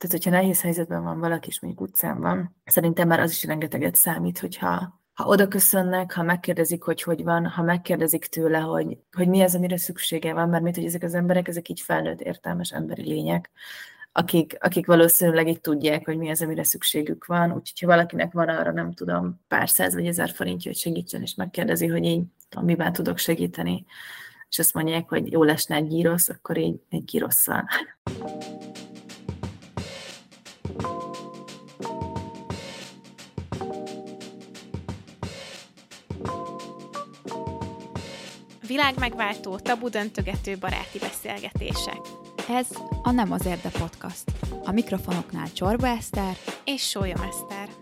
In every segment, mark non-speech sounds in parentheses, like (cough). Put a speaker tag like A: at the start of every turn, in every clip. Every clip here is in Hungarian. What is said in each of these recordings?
A: Tehát, hogyha nehéz helyzetben van valaki, és mondjuk utcán van, szerintem már az is rengeteget számít, hogyha ha oda köszönnek, ha megkérdezik, hogy hogy van, ha megkérdezik tőle, hogy, hogy mi az, amire szüksége van, mert mit, hogy ezek az emberek, ezek így felnőtt, értelmes emberi lények, akik, akik valószínűleg így tudják, hogy mi az, amire szükségük van. Úgyhogy ha valakinek van arra, nem tudom, pár száz vagy ezer forintja, hogy segítsen, és megkérdezi, hogy így tudom, miben tudok segíteni, és azt mondják, hogy jó lesne egy gyírosz, akkor így egy gyírosszal.
B: Világmegváltó, tabu döntögető baráti beszélgetések.
C: Ez a Nem az Érde Podcast. A mikrofonoknál Csorba Eszter
B: és Sólyom Eszter.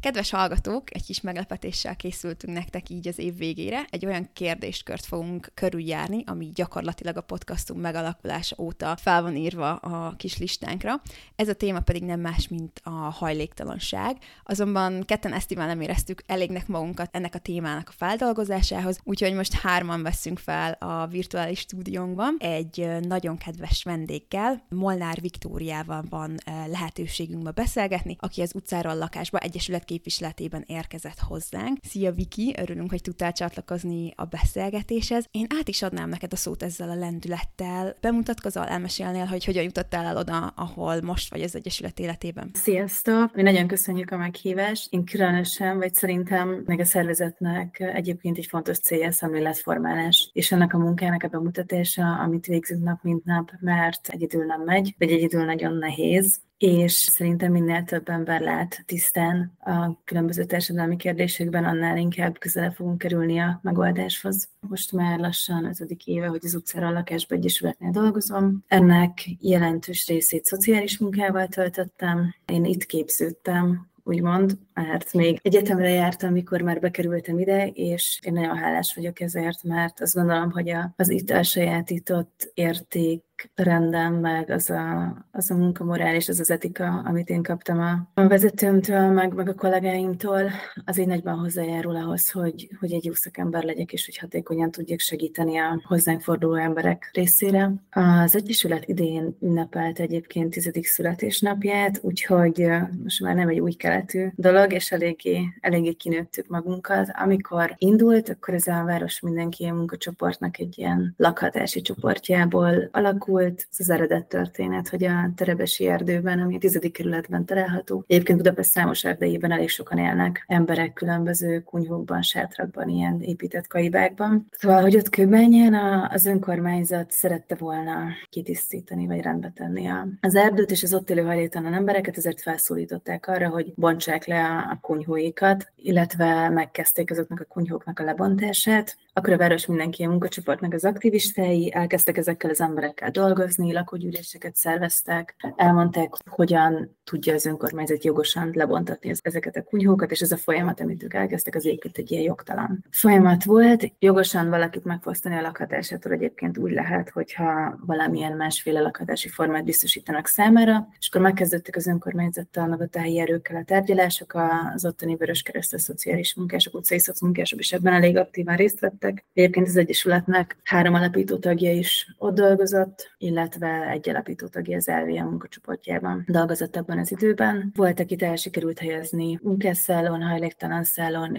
C: Kedves hallgatók, egy kis meglepetéssel készültünk nektek így az év végére. Egy olyan kérdéskört fogunk körüljárni, ami gyakorlatilag a podcastunk megalakulása óta fel van írva a kis listánkra. Ez a téma pedig nem más, mint a hajléktalanság. Azonban ketten Esztivel nem éreztük elégnek magunkat ennek a témának a feldolgozásához, úgyhogy most hárman veszünk fel a virtuális stúdiónkban egy nagyon kedves vendéggel, Molnár Viktóriával van lehetőségünk ma beszélgetni, aki az utcáról lakásba Egyesület képviseletében érkezett hozzánk. Szia Viki, örülünk, hogy tudtál csatlakozni a beszélgetéshez. Én át is adnám neked a szót ezzel a lendülettel. Bemutatkozol, elmesélnél, hogy hogyan jutottál el oda, ahol most vagy az Egyesület életében.
A: Sziasztok! Mi nagyon köszönjük a meghívást. Én különösen, vagy szerintem meg a szervezetnek egyébként egy fontos célja a szemléletformálás, és ennek a munkának a bemutatása, amit végzünk nap mint nap, mert egyedül nem megy, vagy egyedül nagyon nehéz és szerintem minél több ember lát tisztán a különböző társadalmi kérdésekben, annál inkább közelebb fogunk kerülni a megoldáshoz. Most már lassan ötödik éve, hogy az utcára a lakásba egyesületnél dolgozom. Ennek jelentős részét szociális munkával töltöttem. Én itt képződtem, úgymond, mert még egyetemre jártam, amikor már bekerültem ide, és én nagyon hálás vagyok ezért, mert azt gondolom, hogy az itt elsajátított érték rendem, meg az a, az a munkamorál és az az etika, amit én kaptam a, vezetőmtől, meg, meg a kollégáimtól, az így nagyban hozzájárul ahhoz, hogy, hogy egy jó szakember legyek, és hogy hatékonyan tudjak segíteni a hozzánk forduló emberek részére. Az Egyesület idén ünnepelt egyébként tizedik születésnapját, úgyhogy most már nem egy új keletű dolog, és eléggé, eléggé kinőttük magunkat. Amikor indult, akkor ez a város mindenki a munkacsoportnak egy ilyen lakhatási csoportjából alakult, alakult ez az eredet történet, hogy a Terebesi erdőben, ami a tizedik kerületben található, egyébként Budapest számos erdejében elég sokan élnek emberek különböző kunyhókban, sátrakban, ilyen épített kaibákban. Szóval, hogy ott Kőbányán az önkormányzat szerette volna kitisztítani, vagy rendbe tenni az erdőt, és az ott élő hajléktalan embereket, ezért felszólították arra, hogy bontsák le a kunyhóikat, illetve megkezdték azoknak a kunyhóknak a lebontását. Akkor a város mindenki a munkacsoportnak az aktivistái elkezdtek ezekkel az emberekkel dolgozni, lakógyűléseket szerveztek, elmondták, hogyan tudja az önkormányzat jogosan lebontatni ezeket a kunyhókat, és ez a folyamat, amit ők elkezdtek, az egyébként egy ilyen jogtalan folyamat volt. Jogosan valakit megfosztani a lakhatásától egyébként úgy lehet, hogyha valamilyen másféle lakhatási formát biztosítanak számára, és akkor megkezdődtek az önkormányzattal, helyi erőkkel a tárgyalások, az ottani Vöröskereszt, a szociális munkások, utcai szociálisok is ebben elég aktívan részt vettek. Egyébként az Egyesületnek három alapító tagja is ott dolgozott, illetve egy alapító tagja az LVM munkacsoportjában dolgozott abban az időben. Volt, akit el sikerült helyezni munkásszálon, hajléktalan szálon,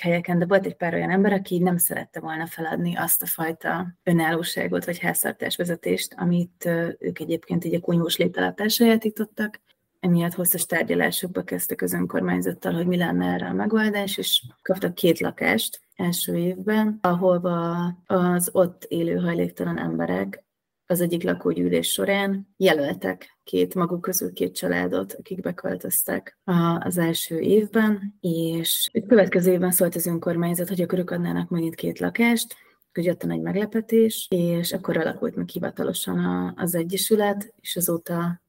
A: helyeken, de volt egy pár olyan ember, aki nem szerette volna feladni azt a fajta önállóságot vagy háztartásvezetést, amit ők egyébként így a kunyhós lépteleptel sajátítottak, emiatt hosszas tárgyalásokba kezdtek az önkormányzattal, hogy mi lenne erre a megoldás, és kaptak két lakást első évben, ahova az ott élő hajléktalan emberek az egyik lakógyűlés során jelöltek két maguk közül két családot, akik beköltöztek az első évben, és egy következő évben szólt az önkormányzat, hogy akkor ők adnának megint két lakást, hogy jött a nagy meglepetés, és akkor alakult meg hivatalosan az Egyesület, és azóta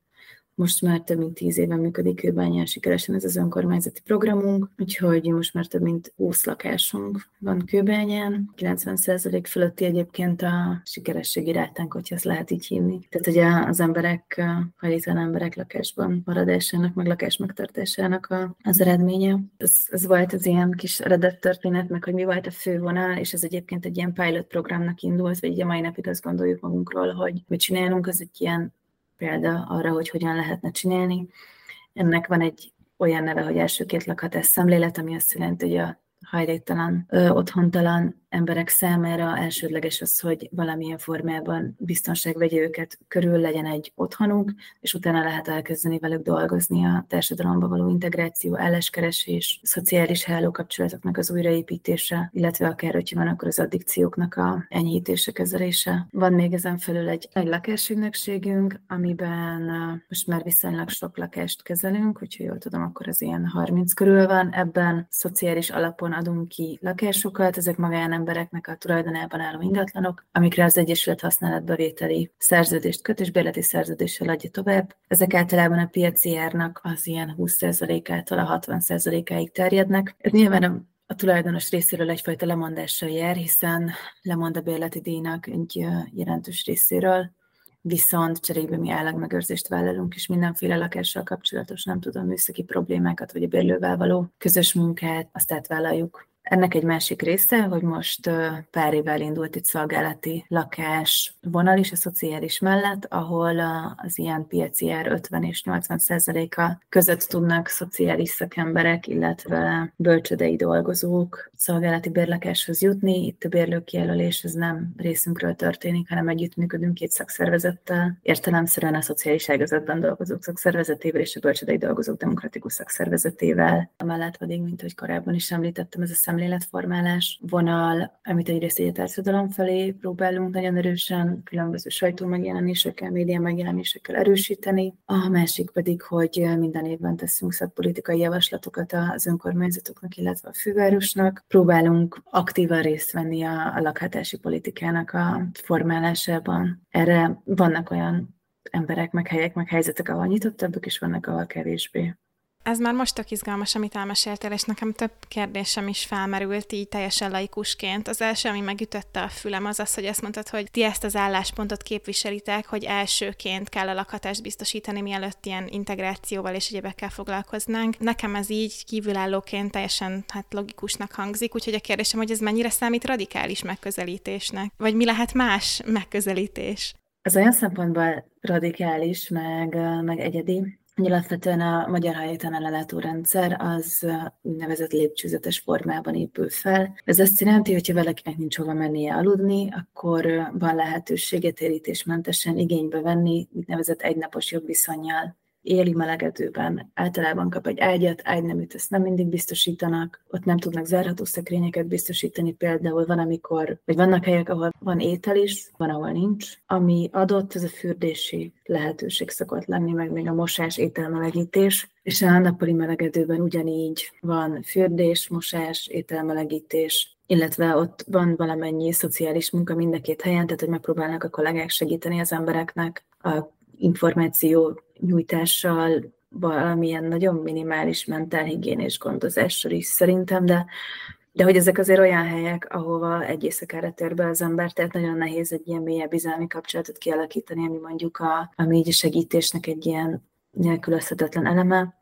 A: most már több mint tíz éve működik Kőbányán sikeresen ez az önkormányzati programunk, úgyhogy most már több mint 20 lakásunk van Kőbányán. 90% fölötti egyébként a sikerességi rátánk, hogyha ezt lehet így hívni. Tehát ugye az emberek, hajléktalan emberek lakásban maradásának, meg lakás megtartásának a, az eredménye. Ez, ez volt az ilyen kis eredet történet, meg hogy mi volt a fő vonal, és ez egyébként egy ilyen pilot programnak indult, vagy ugye mai napig azt gondoljuk magunkról, hogy mit csinálunk, az egy ilyen példa arra, hogy hogyan lehetne csinálni. Ennek van egy olyan neve, hogy első két lakhatás szemlélet, ami azt jelenti, hogy a hajléktalan, otthontalan emberek számára elsődleges az, hogy valamilyen formában biztonság vegye őket körül, legyen egy otthonuk, és utána lehet elkezdeni velük dolgozni a társadalomba való integráció, álláskeresés, szociális hálókapcsolatoknak az újraépítése, illetve akár, hogyha van, akkor az addikcióknak a enyhítése, kezelése. Van még ezen felül egy, egy lakásügynökségünk, amiben most már viszonylag sok lakást kezelünk, hogyha jól tudom, akkor az ilyen 30 körül van. Ebben szociális alapon adunk ki lakásokat, ezek magán embereknek a tulajdonában álló ingatlanok, amikre az Egyesület használatbevételi szerződést köt, és bérleti szerződéssel adja tovább. Ezek általában a piaci árnak az ilyen 20%-ától a 60%-áig terjednek. Ez nyilván a a tulajdonos részéről egyfajta lemondással jár, hiszen lemond a bérleti díjnak egy jelentős részéről, viszont cserébe mi állagmegőrzést vállalunk, és mindenféle lakással kapcsolatos, nem tudom, műszaki problémákat, vagy a bérlővel való közös munkát, azt átvállaljuk. Ennek egy másik része, hogy most pár évvel indult egy szolgálati lakás vonal is a szociális mellett, ahol az ilyen piaci ár 50 és 80 százaléka között tudnak szociális szakemberek, illetve bölcsödei dolgozók szolgálati bérlakáshoz jutni. Itt a bérlőkijelölés ez nem részünkről történik, hanem együttműködünk két szakszervezettel, értelemszerűen a szociális ágazatban dolgozók szakszervezetével és a bölcsödei dolgozók demokratikus szakszervezetével. Amellett pedig, mint hogy korábban is említettem, ez a szemléletformálás vonal, amit egyrészt egy társadalom felé próbálunk nagyon erősen különböző sajtó megjelenésekkel, média megjelenésekkel erősíteni. A másik pedig, hogy minden évben teszünk szakpolitikai javaslatokat az önkormányzatoknak, illetve a fővárosnak. Próbálunk aktívan részt venni a, a lakhatási politikának a formálásában. Erre vannak olyan emberek, meg helyek, meg helyzetek, ahol nyitottabbak, és vannak, ahol kevésbé.
B: Ez már most tök izgalmas, amit elmeséltél, és nekem több kérdésem is felmerült így teljesen laikusként. Az első, ami megütötte a fülem, az az, hogy azt mondtad, hogy ti ezt az álláspontot képviselitek, hogy elsőként kell a lakhatást biztosítani, mielőtt ilyen integrációval és egyebekkel foglalkoznánk. Nekem ez így kívülállóként teljesen hát logikusnak hangzik, úgyhogy a kérdésem, hogy ez mennyire számít radikális megközelítésnek? Vagy mi lehet más megközelítés?
A: Ez olyan szempontból radikális, meg, meg egyedi, Alapvetően a magyar hajléktalan rendszer az úgynevezett lépcsőzetes formában épül fel. Ez azt jelenti, hogy ha valakinek nincs hova mennie aludni, akkor van lehetősége térítésmentesen igénybe venni úgynevezett egynapos jogviszonyjal éli melegedőben általában kap egy ágyat, ágyneműt ezt nem mindig biztosítanak, ott nem tudnak zárható szekrényeket biztosítani, például van, amikor, vagy vannak helyek, ahol van étel is, van, ahol nincs. Ami adott, ez a fürdési lehetőség szokott lenni, meg még a mosás, ételmelegítés, és a nappali melegedőben ugyanígy van fürdés, mosás, ételmelegítés, illetve ott van valamennyi szociális munka mind a két helyen, tehát hogy megpróbálnak a kollégák segíteni az embereknek a információ nyújtással, valamilyen nagyon minimális mentálhigiénés gondozással is szerintem, de, de hogy ezek azért olyan helyek, ahova egy éjszakára tér be az ember, tehát nagyon nehéz egy ilyen mélyebb bizalmi kapcsolatot kialakítani, ami mondjuk a, a mély segítésnek egy ilyen nélkülözhetetlen eleme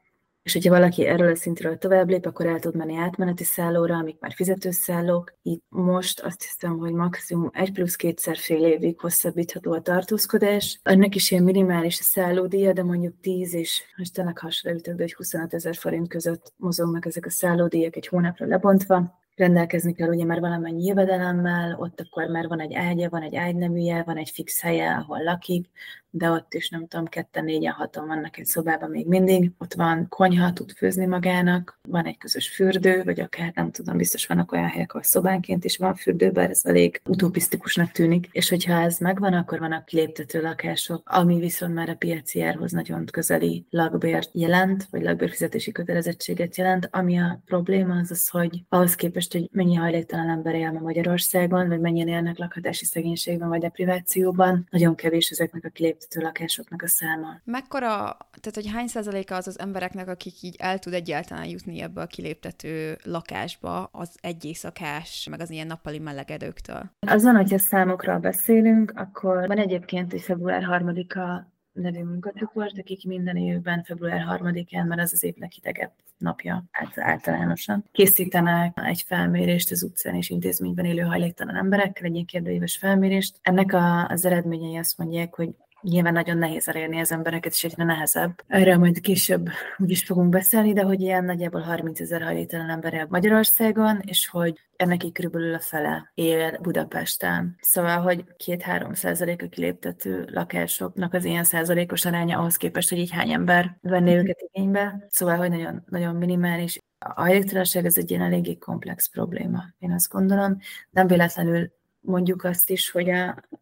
A: és hogyha valaki erről a szintről tovább lép, akkor el tud menni átmeneti szállóra, amik már fizetőszállók. Itt most azt hiszem, hogy maximum egy plusz kétszer fél évig hosszabbítható a tartózkodás. Ennek is ilyen minimális a szállódíja, de mondjuk 10 és most tényleg hasonlítok, de hogy 25 ezer forint között mozognak ezek a szállódíjak egy hónapra lebontva rendelkezni kell ugye már valamennyi jövedelemmel, ott akkor már van egy ágya, van egy ágyneműje, van egy fix helye, ahol lakik, de ott is nem tudom, ketten, négyen, hatan vannak egy szobában még mindig. Ott van konyha, tud főzni magának, van egy közös fürdő, vagy akár nem tudom, biztos vannak olyan helyek, ahol szobánként is van fürdő, bár ez elég utopisztikusnak tűnik. És hogyha ez megvan, akkor vannak kiléptető lakások, ami viszont már a piaci árhoz nagyon közeli lakbért jelent, vagy lakbérfizetési kötelezettséget jelent, ami a probléma az az, hogy ahhoz képest, hogy mennyi hajléktalan ember él ma Magyarországon, vagy mennyien élnek lakhatási szegénységben vagy deprivációban, nagyon kevés ezeknek a kiléptető lakásoknak a száma.
C: Mekkora, tehát hogy hány százaléka az az embereknek, akik így el tud egyáltalán jutni ebbe a kiléptető lakásba, az egy éjszakás, meg az ilyen nappali melegedőktől?
A: Azon, hogyha számokról beszélünk, akkor van egyébként egy február harmadika nevű munkacsoport, akik minden évben február 3-án, mert az az év leghidegebb napja általánosan, készítenek egy felmérést az utcán és intézményben élő hajléktalan emberekkel, egy ilyen kérdőíves felmérést. Ennek a, az eredményei azt mondják, hogy nyilván nagyon nehéz elérni az embereket, és egyre nehezebb. Erről majd később úgyis fogunk beszélni, de hogy ilyen nagyjából 30 ezer hajléktalan ember él Magyarországon, és hogy ennek így körülbelül a fele él Budapesten. Szóval, hogy két-három százalék a kiléptető lakásoknak az ilyen százalékos aránya ahhoz képest, hogy így hány ember venné mhm. őket igénybe. Szóval, hogy nagyon, nagyon minimális. A hajléktalanság ez egy ilyen eléggé komplex probléma, én azt gondolom. Nem véletlenül mondjuk azt is, hogy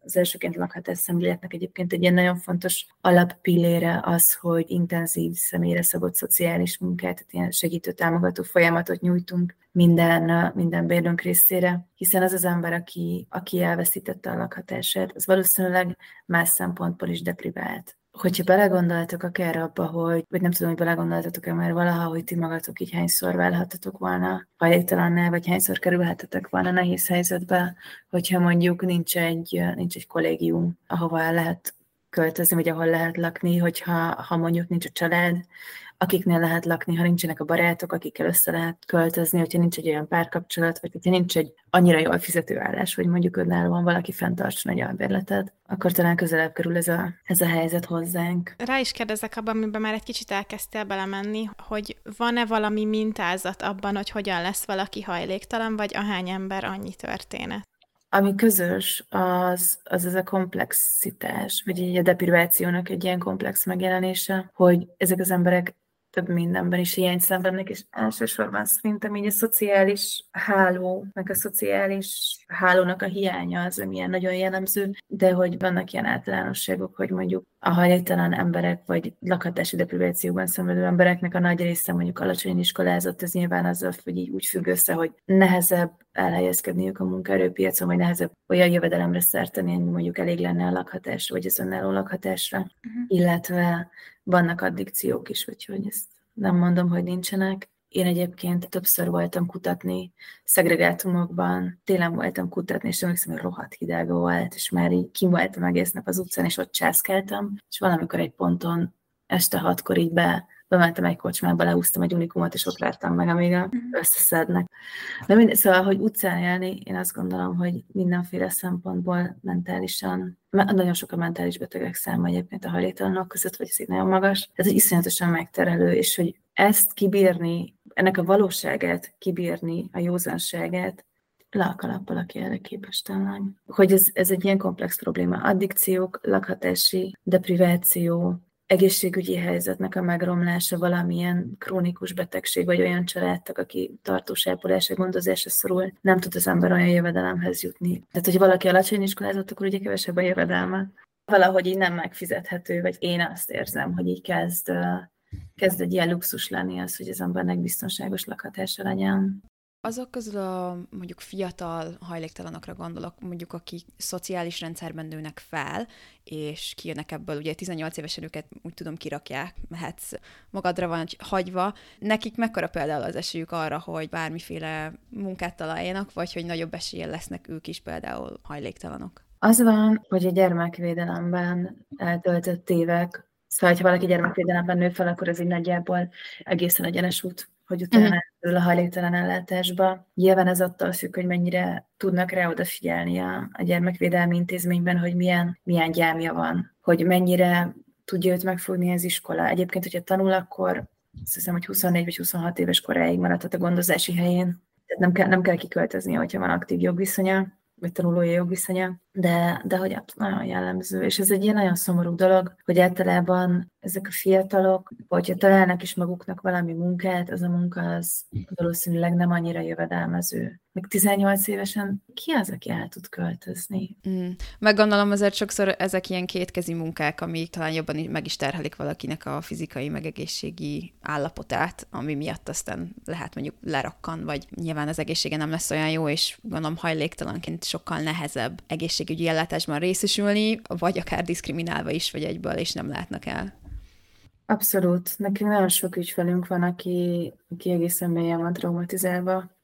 A: az elsőként lakhatás szemléletnek egyébként egy ilyen nagyon fontos alappillére az, hogy intenzív személyre szabott szociális munkát, tehát ilyen segítő támogató folyamatot nyújtunk minden, minden bérlőnk részére, hiszen az az ember, aki, aki elveszítette a lakhatását, az valószínűleg más szempontból is deprivált hogyha belegondoltok akár abba, hogy, vagy nem tudom, hogy belegondoltatok-e már valaha, hogy ti magatok így hányszor válhatatok volna hajléktalannál, vagy hányszor kerülhetetek volna nehéz helyzetbe, hogyha mondjuk nincs egy, nincs egy kollégium, ahova lehet költözni, vagy ahol lehet lakni, hogyha ha mondjuk nincs a család, akiknél lehet lakni, ha nincsenek a barátok, akikkel össze lehet költözni, hogyha nincs egy olyan párkapcsolat, vagy hogyha nincs egy annyira jól fizető állás, hogy mondjuk önállóan valaki fenntartson egy albérletet, akkor talán közelebb kerül ez a, ez a helyzet hozzánk.
B: Rá is kérdezek abban, amiben már egy kicsit elkezdtél belemenni, hogy van-e valami mintázat abban, hogy hogyan lesz valaki hajléktalan, vagy ahány ember annyi történet?
A: ami közös, az, az ez a komplexitás, vagy így a deprivációnak egy ilyen komplex megjelenése, hogy ezek az emberek több mindenben is hiány szenvednek, és elsősorban szerintem így a szociális háló, meg a szociális hálónak a hiánya az, ami ilyen nagyon jellemző, de hogy vannak ilyen általánosságok, hogy mondjuk a hajléktalan emberek, vagy lakhatási deprivációban szenvedő embereknek a nagy része mondjuk alacsony iskolázott, ez nyilván azzal, hogy így úgy függ össze, hogy nehezebb elhelyezkedniük a munkaerőpiacon, vagy nehezebb olyan jövedelemre szerteni, hogy mondjuk elég lenne a lakhatásra, vagy az önálló lakhatásra, uh-huh. illetve vannak addikciók is, úgyhogy ezt nem mondom, hogy nincsenek. Én egyébként többször voltam kutatni szegregátumokban, télen voltam kutatni, és emlékszem, hogy rohadt hideg volt, és már így kim voltam egész nap az utcán, és ott császkáltam, és valamikor egy ponton este hatkor így be bementem egy kocsmába, lehúztam egy unikumot, és ott vártam meg, amíg a mhm. összeszednek. De mind, szóval, hogy utcán élni, én azt gondolom, hogy mindenféle szempontból mentálisan, nagyon sok a mentális betegek száma egyébként a hajléktalanok között, vagy ez így nagyon magas. Ez egy iszonyatosan megterelő, és hogy ezt kibírni, ennek a valóságát kibírni, a józanságát, le a kalappal, aki erre képes talán. Hogy ez, ez egy ilyen komplex probléma. Addikciók, lakhatási, depriváció, egészségügyi helyzetnek a megromlása, valamilyen krónikus betegség, vagy olyan családtag, aki tartós ápolásra, gondozásra szorul, nem tud az ember olyan jövedelemhez jutni. Tehát, hogy valaki alacsony iskolázott, akkor ugye kevesebb a jövedelme. Valahogy így nem megfizethető, vagy én azt érzem, hogy így kezd, kezd egy ilyen luxus lenni az, hogy az embernek biztonságos lakhatása legyen.
C: Azok közül a mondjuk fiatal hajléktalanokra gondolok, mondjuk akik szociális rendszerben nőnek fel, és kijönnek ebből, ugye 18 évesen őket úgy tudom kirakják, mehetsz magadra van hagyva. Nekik mekkora például az esélyük arra, hogy bármiféle munkát találjanak, vagy hogy nagyobb esélye lesznek ők is például hajléktalanok?
A: Az van, hogy a gyermekvédelemben eltöltött évek, szóval ha valaki gyermekvédelemben nő fel, akkor ez így nagyjából egészen egyenes út hogy utána uh-huh. a hajléktalan ellátásba. Nyilván ez attól függ, hogy mennyire tudnak rá odafigyelni a, a gyermekvédelmi intézményben, hogy milyen, milyen gyámja van, hogy mennyire tudja őt megfogni az iskola. Egyébként, hogyha tanul, akkor azt hiszem, hogy 24 vagy 26 éves koráig maradhat a gondozási helyén. Tehát nem kell, nem kell kiköltözni, hogyha van aktív jogviszonya, vagy tanulói jogviszonya, de, de hogy nagyon jellemző. És ez egy ilyen nagyon szomorú dolog, hogy általában ezek a fiatalok, hogyha találnak is maguknak valami munkát, az a munka az valószínűleg nem annyira jövedelmező. Még 18 évesen ki az, aki el tud költözni?
C: Mm. Meg gondolom azért sokszor ezek ilyen kétkezi munkák, amik talán jobban meg is terhelik valakinek a fizikai, meg állapotát, ami miatt aztán lehet mondjuk lerakkan, vagy nyilván az egészsége nem lesz olyan jó, és gondolom hajléktalanként sokkal nehezebb egészségügyi ellátásban részesülni, vagy akár diszkriminálva is, vagy egyből, és nem látnak el.
A: Abszolút. Nekünk nagyon sok ügyfelünk van, aki, aki egészen mélyen van traumatizálva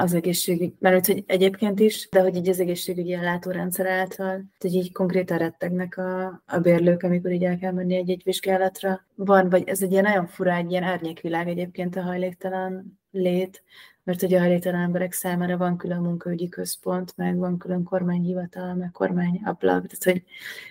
A: az egészségügy, mert hogy egyébként is, de hogy így az egészségügyi ellátórendszer által, hogy így konkrétan rettegnek a, a bérlők, amikor így el kell menni egy-egy vizsgálatra. Van, vagy ez egy ilyen nagyon fura, egy ilyen árnyékvilág egyébként a hajléktalan lét, mert ugye a hajléktalan emberek számára van külön munkaügyi központ, meg van külön kormányhivatal, meg kormányablag, tehát hogy,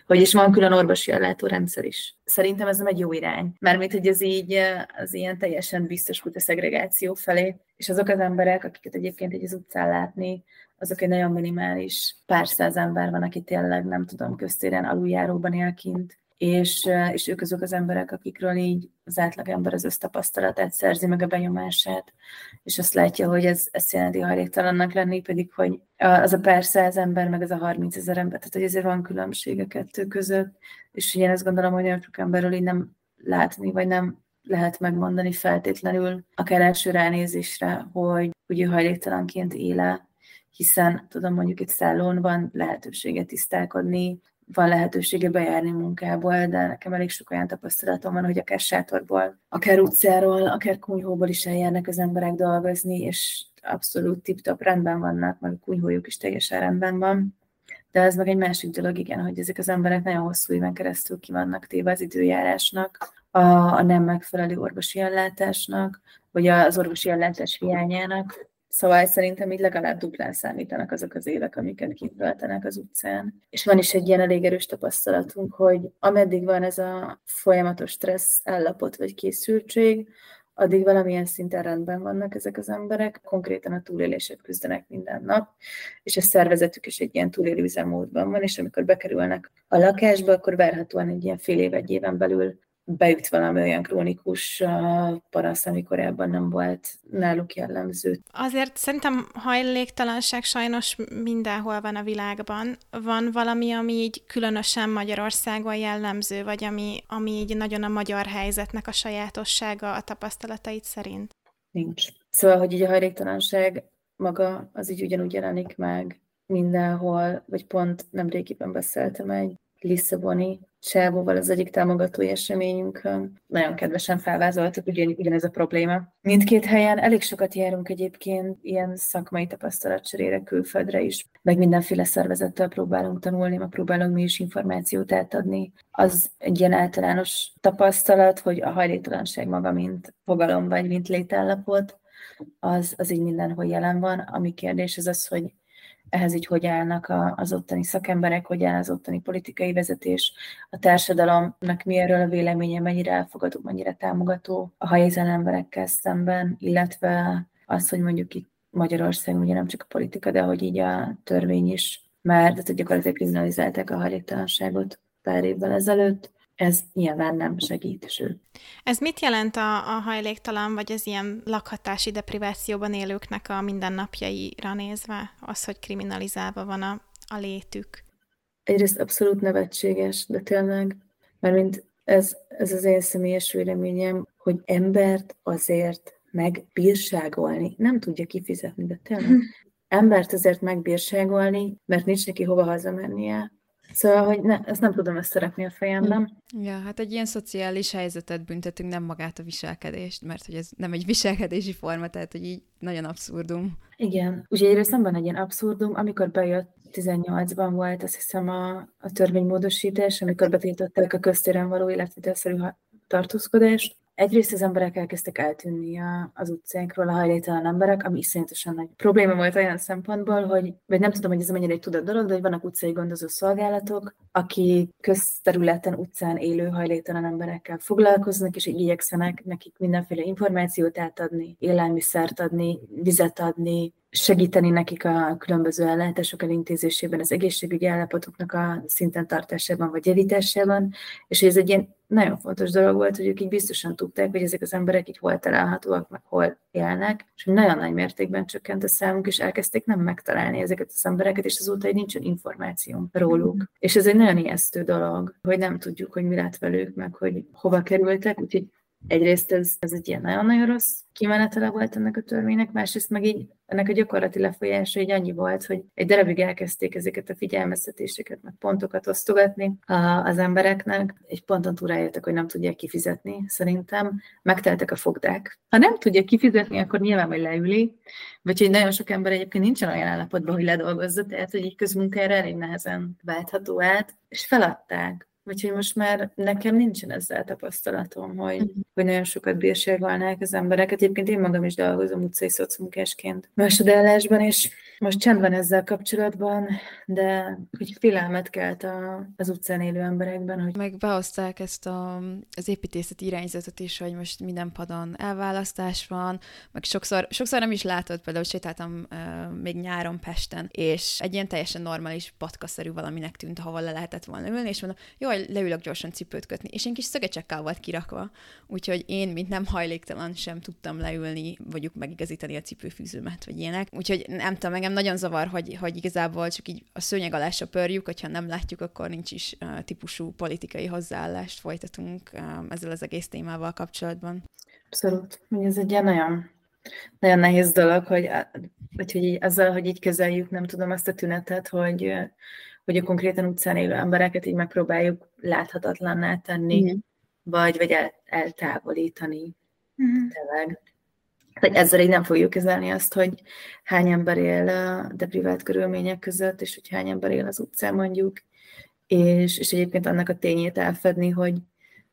A: hogy is van külön orvosi ellátórendszer is. Szerintem ez nem egy jó irány, mert hogy ez így az ilyen teljesen biztos út a szegregáció felé, és azok az emberek, akiket egyébként egy az utcán látni, azok egy nagyon minimális pár száz ember van, aki tényleg, nem tudom, köztéren aluljáróban él kint, és, és ők azok az emberek, akikről így az átlagember az össztapasztalatát szerzi, meg a benyomását, és azt látja, hogy ez, ez jelenti hajléktalannak lenni, pedig hogy az a pár száz ember, meg az a 30 ezer ember, tehát hogy ezért van különbség a kettő között, és én azt gondolom, hogy nagyon sok emberről így nem látni, vagy nem lehet megmondani feltétlenül, akár első ránézésre, hogy ugye hajléktalanként éle, hiszen tudom, mondjuk itt szállón van lehetősége tisztálkodni, van lehetősége bejárni munkából, de nekem elég sok olyan tapasztalatom van, hogy akár sátorból, akár utcáról, akár kunyhóból is eljárnak az emberek dolgozni, és abszolút tip-top rendben vannak, meg a kunyhójuk is teljesen rendben van. De ez meg egy másik dolog, igen, hogy ezek az emberek nagyon hosszú éven keresztül ki vannak téve az időjárásnak, a, a nem megfelelő orvosi ellátásnak, vagy az orvosi ellátás hiányának, Szóval szerintem így legalább duplán számítanak azok az évek, amiket kitöltenek az utcán. És van is egy ilyen elég erős tapasztalatunk, hogy ameddig van ez a folyamatos stressz állapot vagy készültség, addig valamilyen szinten rendben vannak ezek az emberek, konkrétan a túlélését küzdenek minden nap, és a szervezetük is egy ilyen túlélő üzemmódban van, és amikor bekerülnek a lakásba, akkor várhatóan egy ilyen fél év, egy éven belül beüt valami olyan krónikus parasz, ami korábban nem volt náluk jellemző.
B: Azért szerintem hajléktalanság sajnos mindenhol van a világban. Van valami, ami így különösen Magyarországon jellemző, vagy ami, ami így nagyon a magyar helyzetnek a sajátossága a tapasztalatait szerint?
A: Nincs. Szóval, hogy így a hajléktalanság maga az így ugyanúgy jelenik meg mindenhol, vagy pont nem régiben beszéltem egy Lisszaboni Csávóval az egyik támogatói eseményünkön. Nagyon kedvesen felvázoltuk, ugyan, ugyanez a probléma. Mindkét helyen elég sokat járunk egyébként ilyen szakmai tapasztalatcserére külföldre is, meg mindenféle szervezettel próbálunk tanulni, meg próbálunk mi is információt átadni. Az egy ilyen általános tapasztalat, hogy a hajléktalanság maga, mint fogalom vagy mint létállapot, az, az így mindenhol jelen van. Ami kérdés az az, hogy ehhez így hogy állnak a, az ottani szakemberek, hogy áll az ottani politikai vezetés, a társadalomnak mi erről a véleménye, mennyire elfogadó, mennyire támogató a hajézen emberekkel szemben, illetve az, hogy mondjuk itt Magyarország ugye nem csak a politika, de hogy így a törvény is már, tehát gyakorlatilag kriminalizálták a hajléktalanságot pár évvel ezelőtt, ez nyilván nem segít, sőt.
B: Ez mit jelent a, a hajléktalan, vagy az ilyen lakhatási deprivációban élőknek a mindennapjaira nézve, az, hogy kriminalizálva van a, a létük?
A: Egyrészt abszolút nevetséges, de tényleg, mert mint ez, ez az én személyes véleményem, hogy embert azért megbírságolni nem tudja kifizetni, de tényleg embert azért megbírságolni, mert nincs neki hova hazamennie, Szóval, hogy ne, ezt nem tudom összerakni a fejemben.
C: Ja, hát egy ilyen szociális helyzetet büntetünk, nem magát a viselkedést, mert hogy ez nem egy viselkedési forma, tehát hogy így nagyon abszurdum.
A: Igen, ugye egyrészt nem van egy ilyen abszurdum, amikor bejött 18-ban volt, azt hiszem a, a törvénymódosítás, amikor betiltották a köztéren való életvitelszerű tartózkodást, Egyrészt az emberek elkezdtek eltűnni a, az utcánkról, a hajléktalan emberek, ami iszonyatosan nagy probléma volt olyan szempontból, hogy, vagy nem tudom, hogy ez mennyire egy tudott dolog, de hogy vannak utcai gondozó szolgálatok, akik közterületen, utcán élő hajléktalan emberekkel foglalkoznak, és így igyekszenek nekik mindenféle információt átadni, élelmiszert adni, vizet adni, segíteni nekik a különböző ellátások elintézésében, az egészségügyi állapotoknak a szinten tartásában vagy javításában, és ez egy ilyen nagyon fontos dolog volt, hogy ők így biztosan tudták, hogy ezek az emberek így hol találhatóak, meg hol élnek, és nagyon nagy mértékben csökkent a számunk, és elkezdték nem megtalálni ezeket az embereket, és azóta így nincsen információ róluk. Mm. És ez egy nagyon ijesztő dolog, hogy nem tudjuk, hogy mi lett velük, meg hogy hova kerültek, úgyhogy egyrészt ez, ez egy ilyen nagyon-nagyon rossz kimenetele volt ennek a törvénynek, másrészt meg így ennek a gyakorlati lefolyása így annyi volt, hogy egy darabig elkezdték ezeket a figyelmeztetéseket, meg pontokat osztogatni az embereknek. Egy ponton túl rájöttek, hogy nem tudják kifizetni, szerintem. Megteltek a fogdák. Ha nem tudja kifizetni, akkor nyilván majd leüli, vagy hogy nagyon sok ember egyébként nincsen olyan állapotban, hogy ledolgozza, tehát hogy egy közmunkára elég nehezen váltható át, és feladták Úgyhogy most már nekem nincsen ezzel tapasztalatom, hogy, mm. hogy nagyon sokat bírségolnák az embereket. Egyébként én magam is dolgozom utcai szocmunkásként másodállásban, és most csend van ezzel kapcsolatban, de hogy félelmet kelt a, az utcán élő emberekben. Hogy...
C: Meg behozták ezt a, az építészeti irányzatot is, hogy most minden padon elválasztás van, meg sokszor, sokszor nem is látod, például sétáltam uh, még nyáron Pesten, és egy ilyen teljesen normális patkaszerű valaminek tűnt, ahol le lehetett volna ülni, és mondom, jó, leülök gyorsan cipőt kötni, és én kis szögecsekkel volt kirakva, úgyhogy én, mint nem hajléktalan, sem tudtam leülni, vagyok megigazítani a cipőfűzőmet, vagy ilyenek. Úgyhogy nem tudom, engem nagyon zavar, hogy, hogy igazából csak így a szőnyeg alá pörjük, hogyha nem látjuk, akkor nincs is uh, típusú politikai hozzáállást folytatunk uh, ezzel az egész témával kapcsolatban.
A: Abszolút. Ez egy ilyen nagyon, nagyon nehéz dolog, hogy, hogy, hogy így, azzal, hogy így kezeljük, nem tudom azt a tünetet, hogy, hogy a konkrétan utcán élő embereket így megpróbáljuk láthatatlanná tenni, mm. vagy, vagy el, eltávolítani. Mm. Tényleg. Hogy ezzel így nem fogjuk kezelni azt, hogy hány ember él a deprivált körülmények között, és hogy hány ember él az utcán mondjuk, és, és egyébként annak a tényét elfedni, hogy,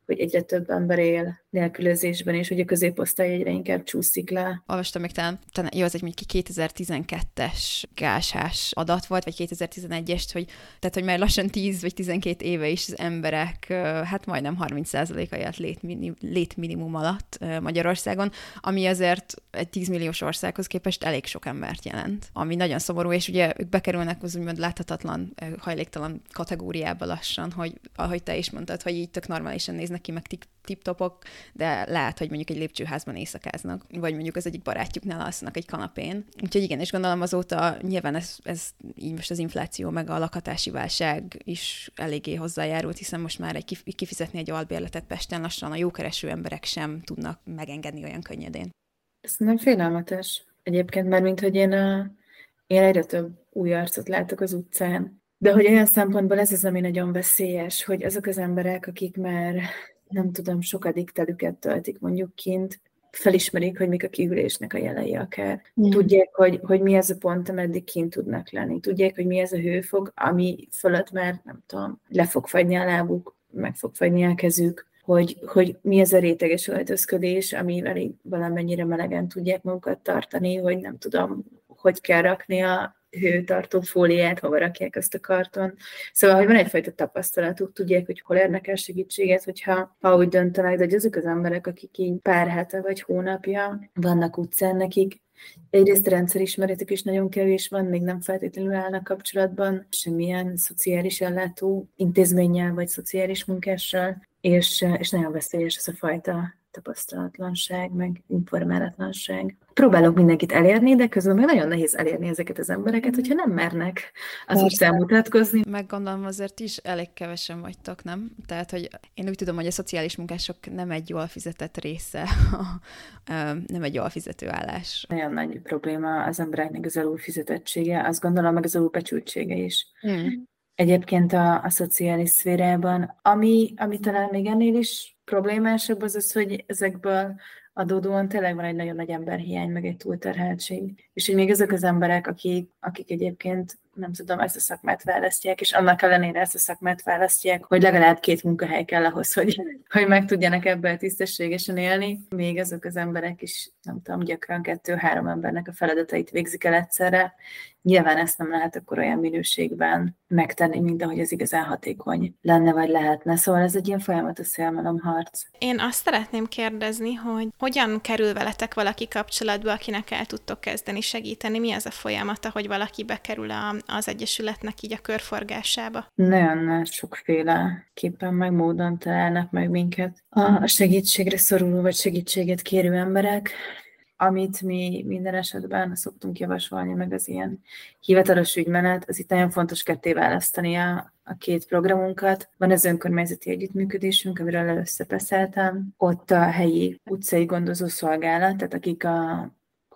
A: hogy egyre több ember él nélkülözésben, és hogy a középosztály egyre inkább csúszik le.
C: Olvastam még talán, talán jó, az egy mondjuk 2012-es gásás adat volt, vagy 2011-es, hogy, tehát, hogy már lassan 10 vagy 12 éve is az emberek, hát majdnem 30%-a élt létminim, létminimum alatt Magyarországon, ami azért egy 10 milliós országhoz képest elég sok embert jelent, ami nagyon szomorú, és ugye ők bekerülnek az úgymond láthatatlan, hajléktalan kategóriába lassan, hogy ahogy te is mondtad, hogy így tök normálisan néznek ki, meg tip-topok, de lehet, hogy mondjuk egy lépcsőházban éjszakáznak, vagy mondjuk az egyik barátjuknál alszanak egy kanapén. Úgyhogy igen, és gondolom azóta nyilván ez, ez így most az infláció, meg a lakhatási válság is eléggé hozzájárult, hiszen most már egy kifizetni egy albérletet Pesten lassan a jókereső emberek sem tudnak megengedni olyan könnyedén.
A: Ez nem félelmetes. Egyébként már, mint hogy én, a, én egyre több új arcot látok az utcán, de hogy olyan szempontból ez az, ami nagyon veszélyes, hogy azok az emberek, akik már nem tudom, sokadik telüket töltik mondjuk kint, felismerik, hogy mik a kiülésnek a jelei akár. Mm. Tudják, hogy, hogy mi ez a pont, ameddig kint tudnak lenni. Tudják, hogy mi ez a hőfok, ami fölött már, nem tudom, le fog fagyni a lábuk, meg fog fagyni a kezük, hogy, hogy mi ez a réteges öltözködés, amivel így valamennyire melegen tudják magukat tartani, hogy nem tudom, hogy kell rakni a hőtartó fóliát, hova rakják ezt a karton. Szóval, hogy van egyfajta tapasztalatuk, tudják, hogy hol érnek el segítséget, hogyha ha úgy döntenek, de hogy azok az emberek, akik így pár hete vagy hónapja vannak utcán, nekik Egyrészt rendszerismeretük is nagyon kevés van, még nem feltétlenül állnak kapcsolatban semmilyen szociális ellátó intézménnyel vagy szociális munkással, és, és nagyon veszélyes ez a fajta tapasztalatlanság, meg informálatlanság. Próbálok mindenkit elérni, de közben meg nagyon nehéz elérni ezeket az embereket, hogyha nem mernek az utcán mutatkozni.
C: Meg gondolom azért is elég kevesen vagytok, nem? Tehát, hogy én úgy tudom, hogy a szociális munkások nem egy jól fizetett része, (laughs) nem egy jól fizető állás.
A: Nagyon nagy probléma az embereknek az alulfizetettsége, azt gondolom meg az alulbecsültsége is. Hmm. Egyébként a, a szociális szférában, ami, ami talán még ennél is problémásabb az az, hogy ezekből adódóan tényleg van egy nagyon nagy emberhiány, meg egy túlterheltség. És hogy még ezek az emberek, akik, akik egyébként nem tudom, ezt a szakmát választják, és annak ellenére ezt a szakmát választják, hogy legalább két munkahely kell ahhoz, hogy, hogy meg tudjanak ebből tisztességesen élni. Még azok az emberek is, nem tudom, gyakran kettő-három embernek a feladatait végzik el egyszerre. Nyilván ezt nem lehet akkor olyan minőségben megtenni, mint ahogy az igazán hatékony lenne, vagy lehetne. Szóval ez egy ilyen folyamatos szélmalomharc.
B: Én azt szeretném kérdezni, hogy hogyan kerül veletek valaki kapcsolatba, akinek el tudtok kezdeni segíteni? Mi az a folyamata, hogy valaki bekerül a, az Egyesületnek így a körforgásába?
A: Nagyon sokféle képen meg módon találnak meg minket. A segítségre szoruló vagy segítséget kérő emberek, amit mi minden esetben szoktunk javasolni, meg az ilyen hivatalos ügymenet, az itt nagyon fontos ketté választani a, a két programunkat. Van az önkormányzati együttműködésünk, amiről először beszéltem. Ott a helyi utcai gondozó szolgálat, tehát akik a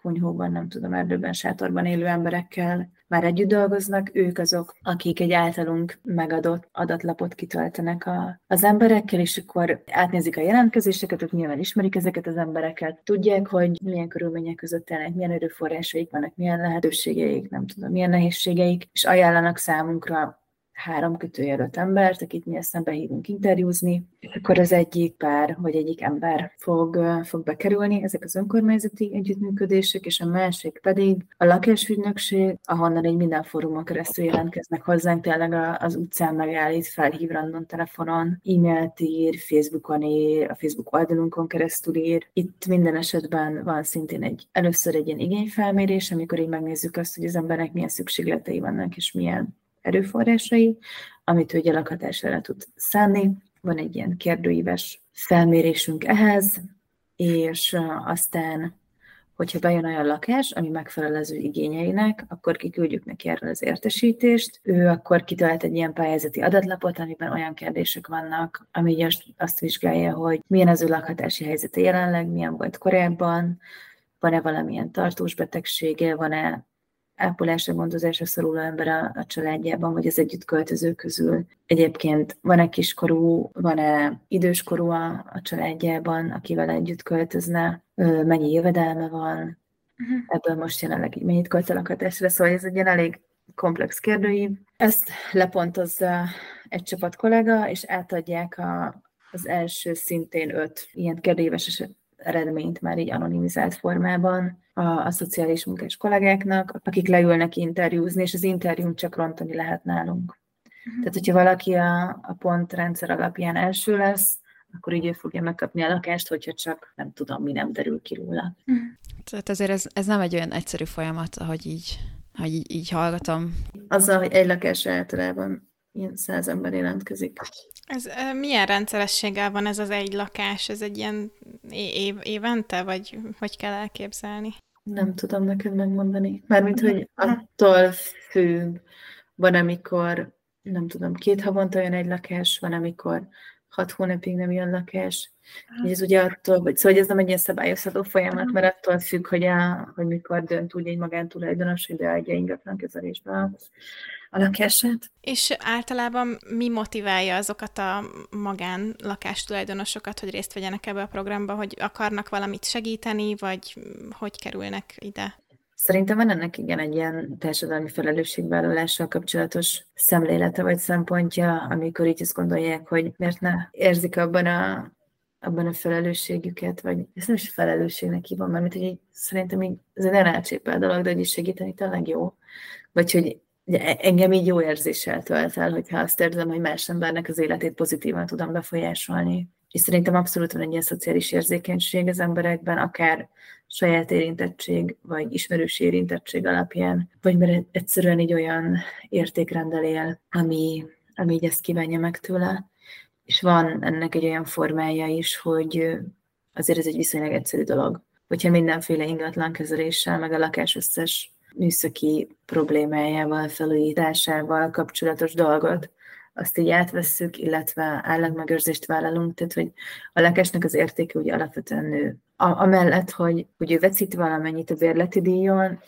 A: kunyhóban, nem tudom, erdőben, sátorban élő emberekkel már együtt dolgoznak, ők azok, akik egy általunk megadott adatlapot kitöltenek a, az emberekkel, és akkor átnézik a jelentkezéseket, ők nyilván ismerik ezeket az embereket, tudják, hogy milyen körülmények között élnek, milyen erőforrásaik vannak, milyen lehetőségeik, nem tudom, milyen nehézségeik, és ajánlanak számunkra három kötőjelölt embert, akit mi aztán behívunk interjúzni, akkor az egyik pár, vagy egyik ember fog, fog bekerülni, ezek az önkormányzati együttműködések, és a másik pedig a lakásügynökség, ahonnan egy minden fórumon keresztül jelentkeznek hozzánk, tényleg az utcán megállít, felhív random telefonon, e-mailt ír, Facebookon ír, a Facebook oldalunkon keresztül ír. Itt minden esetben van szintén egy, először egy ilyen igényfelmérés, amikor így megnézzük azt, hogy az embernek milyen szükségletei vannak, és milyen erőforrásai, amit ő lakhatására tud szánni. Van egy ilyen kérdőíves felmérésünk ehhez, és aztán, hogyha bejön olyan lakás, ami megfelel az ő igényeinek, akkor kiküldjük neki erről az értesítést. Ő akkor kitölt egy ilyen pályázati adatlapot, amiben olyan kérdések vannak, ami azt vizsgálja, hogy milyen az ő lakhatási helyzete jelenleg, milyen volt korábban, van-e valamilyen tartós betegsége, van-e ápolásra, gondozásra szoruló ember a, a családjában, vagy az együtt költöző közül. Egyébként van-e kiskorú, van-e időskorú a, a családjában, akivel együtt költözne, mennyi jövedelme van, uh-huh. ebből most jelenleg így mennyit költ a lakatásra, szóval ez egy ilyen elég komplex kérdőív. Ezt lepontozza egy csapat kollega, és átadják a, az első szintén öt ilyen kérdőíves eredményt már így anonimizált formában a, a szociális munkás kollégáknak, akik leülnek interjúzni, és az interjún csak rontani lehet nálunk. Uh-huh. Tehát, hogyha valaki a, a pontrendszer alapján első lesz, akkor így ő fogja megkapni a lakást, hogyha csak nem tudom, mi nem derül ki róla. Uh-huh.
C: Tehát ezért ez, ez nem egy olyan egyszerű folyamat, ahogy így, hogy így, így hallgatom.
A: Azzal, hogy egy lakás általában ilyen száz ember jelentkezik.
B: Ez milyen rendszerességgel van ez az egy lakás? Ez egy ilyen év, évente, vagy hogy kell elképzelni?
A: Nem tudom neked megmondani. Mármint, hogy attól függ, van, amikor, nem tudom, két havonta jön egy lakás, van, amikor hat hónapig nem jön lakás. Így ez ugye attól, hogy, szóval ez nem egy ilyen szabályozható folyamat, mert attól függ, hogy, a, hogy mikor dönt úgy egy magántulajdonos, hogy beadja ingatlan kezelésbe a lakását.
B: És általában mi motiválja azokat a magán lakástulajdonosokat, hogy részt vegyenek ebbe a programba, hogy akarnak valamit segíteni, vagy hogy kerülnek ide?
A: Szerintem van ennek igen egy ilyen társadalmi felelősségvállalással kapcsolatos szemlélete vagy szempontja, amikor így azt gondolják, hogy miért ne érzik abban a, abban a felelősségüket, vagy ez nem is felelősségnek hívom, mert hogy így, szerintem így, ez egy elcsépel dolog, de hogy is segíteni tényleg jó. Vagy hogy ugye, engem így jó érzéssel tölt el, hogyha azt érzem, hogy más embernek az életét pozitívan tudom befolyásolni. És szerintem abszolút van egy ilyen szociális érzékenység az emberekben, akár saját érintettség, vagy ismerősi érintettség alapján, vagy mert egyszerűen egy olyan értékrendel él, ami, ami így ezt kívánja meg tőle. És van ennek egy olyan formája is, hogy azért ez egy viszonylag egyszerű dolog. Hogyha mindenféle ingatlan kezeléssel, meg a lakás összes műszaki problémájával, felújításával kapcsolatos dolgot, azt így átvesszük, illetve állagmegőrzést vállalunk, tehát hogy a lakásnak az értéke ugye alapvetően nő. A, amellett, hogy, hogy ő veszít valamennyit a bérleti díjon,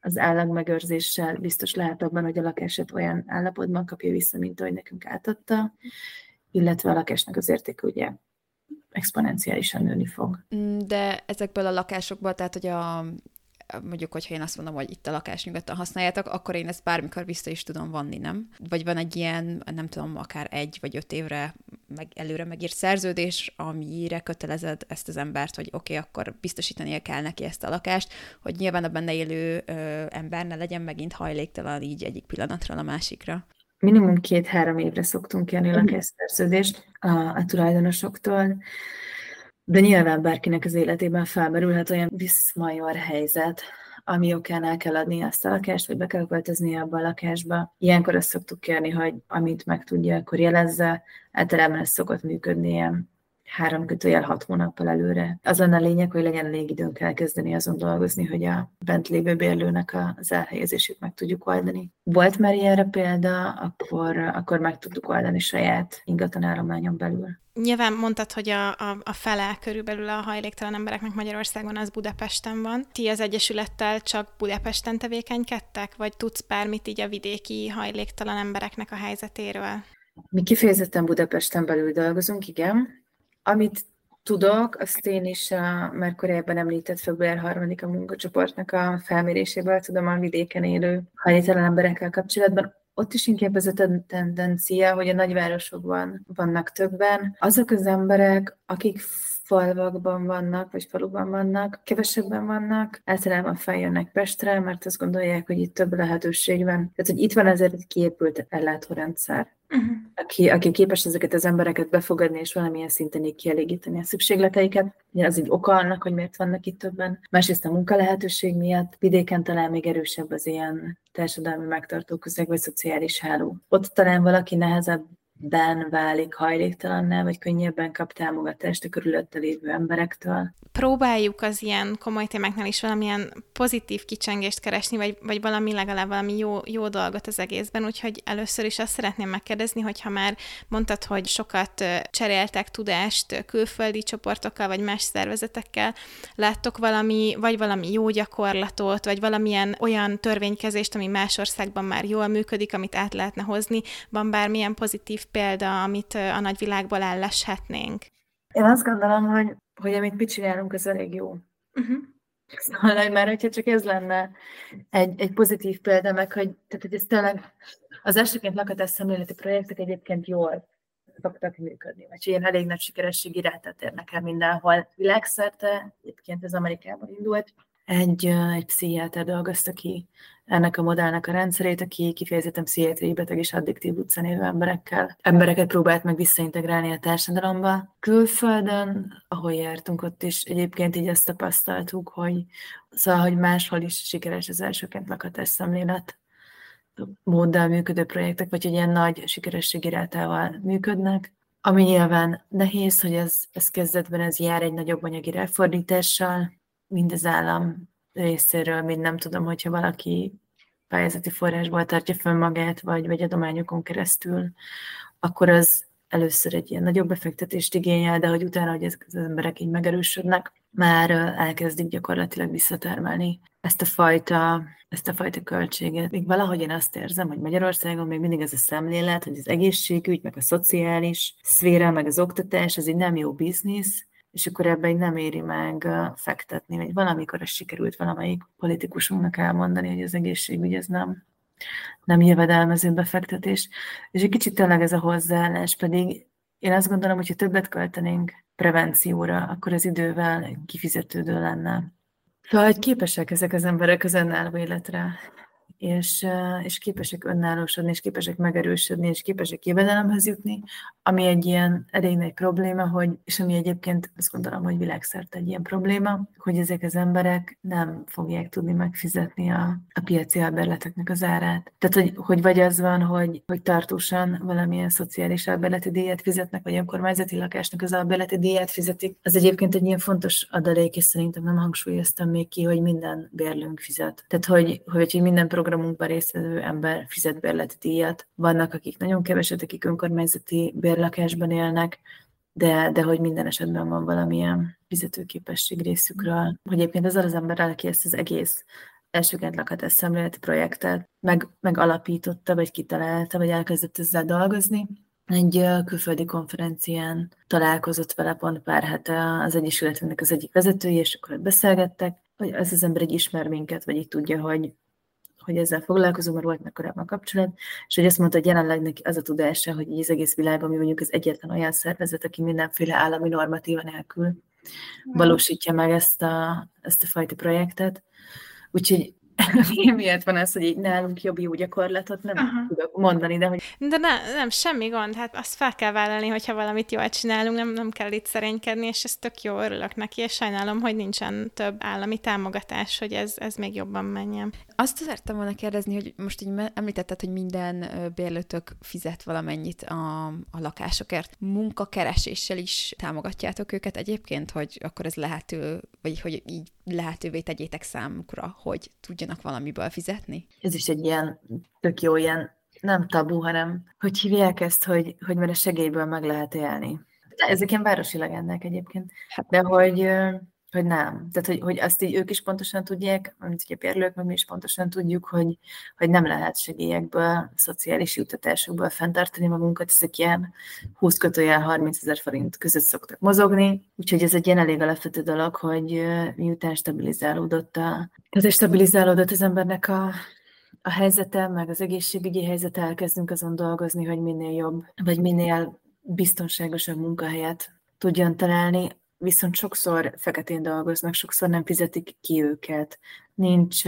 A: az állagmegőrzéssel biztos lehet abban, hogy a lakását olyan állapotban kapja vissza, mint ahogy nekünk átadta, illetve a lakásnak az értéke ugye exponenciálisan nőni fog.
C: De ezekből a lakásokból, tehát hogy a mondjuk, hogyha én azt mondom, hogy itt a lakás nyugodtan használjátok, akkor én ezt bármikor vissza is tudom vanni, nem? Vagy van egy ilyen, nem tudom, akár egy vagy öt évre meg előre megírt szerződés, amire kötelezed ezt az embert, hogy oké, okay, akkor biztosítania kell neki ezt a lakást, hogy nyilván a benne élő ö, ember ne legyen megint hajléktalan így egyik pillanatról a másikra.
A: Minimum két-három évre szoktunk kérni mhm. lakásszerződést a, a tulajdonosoktól, de nyilván bárkinek az életében felmerülhet olyan viszmajor helyzet, ami okán el kell adni azt a lakást, vagy be kell költözni abba a lakásba. Ilyenkor azt szoktuk kérni, hogy amit meg tudja, akkor jelezze. Általában ez szokott működni ilyen három kötőjel hat hónappal előre. Az lenne a lényeg, hogy legyen elég időnk elkezdeni azon dolgozni, hogy a bent lévő bérlőnek az elhelyezését meg tudjuk oldani. Volt már ilyenre példa, akkor, akkor meg tudtuk oldani saját ingatlanállományon belül.
B: Nyilván mondtad, hogy a, a, a fele körülbelül a hajléktalan embereknek Magyarországon az Budapesten van. Ti az Egyesülettel csak Budapesten tevékenykedtek, vagy tudsz bármit így a vidéki hajléktalan embereknek a helyzetéről?
A: Mi kifejezetten Budapesten belül dolgozunk, igen. Amit tudok, azt én is a már korábban említett február harmadik a munkacsoportnak a felméréséből tudom a vidéken élő hajléktalan emberekkel kapcsolatban. ott is inkább ez a tendencia, hogy a nagyvárosokban vannak többen. Azok az emberek, akik falvakban vannak, vagy faluban vannak, kevesebben vannak, általában feljönnek Pestre, mert azt gondolják, hogy itt több lehetőség van. Tehát, hogy itt van ezért egy kiépült ellátórendszer. Uh-huh. Aki, aki képes ezeket az embereket befogadni, és valamilyen szinten így kielégíteni a szükségleteiket. Az egy oka annak, hogy miért vannak itt többen. Másrészt a munka lehetőség miatt vidéken talán még erősebb az ilyen társadalmi megtartó közeg, vagy szociális háló. Ott talán valaki nehezebb ben válik hajléktalanná, vagy könnyebben kap támogatást a körülötte lévő emberektől.
B: Próbáljuk az ilyen komoly témáknál is valamilyen pozitív kicsengést keresni, vagy, vagy valami legalább valami jó, jó dolgot az egészben, úgyhogy először is azt szeretném megkérdezni, hogyha már mondtad, hogy sokat cseréltek tudást külföldi csoportokkal, vagy más szervezetekkel, láttok valami, vagy valami jó gyakorlatot, vagy valamilyen olyan törvénykezést, ami más országban már jól működik, amit át lehetne hozni, van bármilyen pozitív példa, amit a nagyvilágból elleshetnénk?
A: Én azt gondolom, hogy, hogy amit mi csinálunk, az elég jó. Uh-huh. Szóval már, hogyha csak ez lenne egy, egy pozitív példa, meg hogy, tehát, hogy ez tényleg az elsőként lakatás szemléleti projektek egyébként jól szoktak működni, vagy ilyen elég nagy sikerességi rátát érnek el mindenhol világszerte, egyébként ez Amerikában indult, egy, egy pszichiáter dolgozta ki ennek a modellnek a rendszerét, aki kifejezetten pszichiátriai beteg és addiktív utcán élő emberekkel. Embereket próbált meg visszaintegrálni a társadalomba. Külföldön, ahol jártunk, ott is egyébként így ezt tapasztaltuk, hogy szóval, hogy máshol is sikeres az elsőként lakatás szemlélet móddal működő projektek, vagy hogy ilyen nagy sikerességi rátával működnek. Ami nyilván nehéz, hogy ez, ez kezdetben ez jár egy nagyobb anyagi ráfordítással, mind az állam részéről, mind nem tudom, hogyha valaki pályázati forrásból tartja fönn magát, vagy, vagy adományokon keresztül, akkor az először egy ilyen nagyobb befektetést igényel, de hogy utána, hogy ezek az emberek így megerősödnek, már elkezdik gyakorlatilag visszatermelni ezt a fajta, ezt a fajta költséget. Még valahogy én azt érzem, hogy Magyarországon még mindig ez a szemlélet, hogy az egészségügy, meg a szociális szféra, meg az oktatás, az egy nem jó biznisz, és akkor ebben nem éri meg fektetni, vagy valamikor ez sikerült valamelyik politikusunknak elmondani, hogy az egészségügy ez nem, nem jövedelmező befektetés. És egy kicsit tényleg ez a hozzáállás, pedig én azt gondolom, hogy ha többet költenénk prevencióra, akkor az idővel kifizetődő lenne. Szóval, hogy képesek ezek az emberek az önálló életre és, és képesek önállósodni, és képesek megerősödni, és képesek jövedelemhez jutni, ami egy ilyen elég nagy probléma, hogy, és ami egyébként azt gondolom, hogy világszerte egy ilyen probléma, hogy ezek az emberek nem fogják tudni megfizetni a, a piaci albérleteknek az árát. Tehát, hogy, hogy vagy az van, hogy, hogy tartósan valamilyen szociális albérleti díjat fizetnek, vagy önkormányzati lakásnak az albérleti díjat fizetik. Ez egyébként egy ilyen fontos adalék, és szerintem nem hangsúlyoztam még ki, hogy minden bérlőnk fizet. Tehát, hogy, hogy, hogy minden programunkban résztvevő ember fizet bérleti díjat. Vannak, akik nagyon keveset, akik önkormányzati bérlakásban élnek, de, de hogy minden esetben van valamilyen fizetőképesség részükről. Hogy egyébként az az ember, aki ezt az egész elsőként lakatás szemléleti projektet meg, megalapította, vagy kitalálta, vagy elkezdett ezzel dolgozni, egy külföldi konferencián találkozott vele pont pár hete az Egyesületünknek az egyik vezetője, és akkor beszélgettek, hogy az az ember egy ismer minket, vagy így tudja, hogy hogy ezzel foglalkozom, mert volt meg korábban kapcsolat, és hogy azt mondta, hogy jelenleg neki az a tudása, hogy az egész világban mi mondjuk az egyetlen olyan szervezet, aki mindenféle állami normatíva nélkül valósítja meg ezt a, ezt a fajta projektet. Úgyhogy (laughs) miért van ez, hogy így nálunk jobb jó gyakorlatot nem Aha. tudok mondani, de hogy...
B: De ne, nem, semmi gond, hát azt fel kell vállalni, hogyha valamit jól csinálunk, nem, nem kell itt szerénykedni, és ez tök jó, örülök neki, és sajnálom, hogy nincsen több állami támogatás, hogy ez, ez még jobban menjen.
C: Azt szerettem volna kérdezni, hogy most így említetted, hogy minden bérlőtök fizet valamennyit a, a lakásokért. Munkakereséssel is támogatjátok őket egyébként, hogy akkor ez lehető, vagy hogy így lehetővé tegyétek számukra, hogy tudjanak valamiből fizetni?
A: Ez is egy ilyen tök jó ilyen nem tabu, hanem hogy hívják ezt, hogy, hogy mert a segélyből meg lehet élni. De ezek ilyen városi legendák egyébként. Hát, de hogy hogy nem. Tehát, hogy, hogy azt így ők is pontosan tudják, mint ugye pérlők, meg mi is pontosan tudjuk, hogy, hogy nem lehet segélyekből, szociális juttatásokból fenntartani magunkat, ezek ilyen 20 kötőjel 30 ezer forint között szoktak mozogni, úgyhogy ez egy ilyen elég alapvető dolog, hogy miután stabilizálódott a, ez stabilizálódott az embernek a, a helyzete, meg az egészségügyi helyzet elkezdünk azon dolgozni, hogy minél jobb, vagy minél biztonságosabb munkahelyet tudjon találni, viszont sokszor feketén dolgoznak, sokszor nem fizetik ki őket, nincs,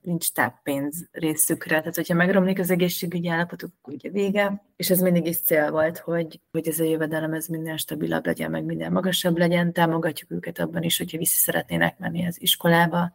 A: nincs táppénz részükre. Tehát, hogyha megromlik az egészségügyi állapotuk, ugye vége, és ez mindig is cél volt, hogy, hogy ez a jövedelem ez minden stabilabb legyen, meg minden magasabb legyen, támogatjuk őket abban is, hogyha vissza szeretnének menni az iskolába,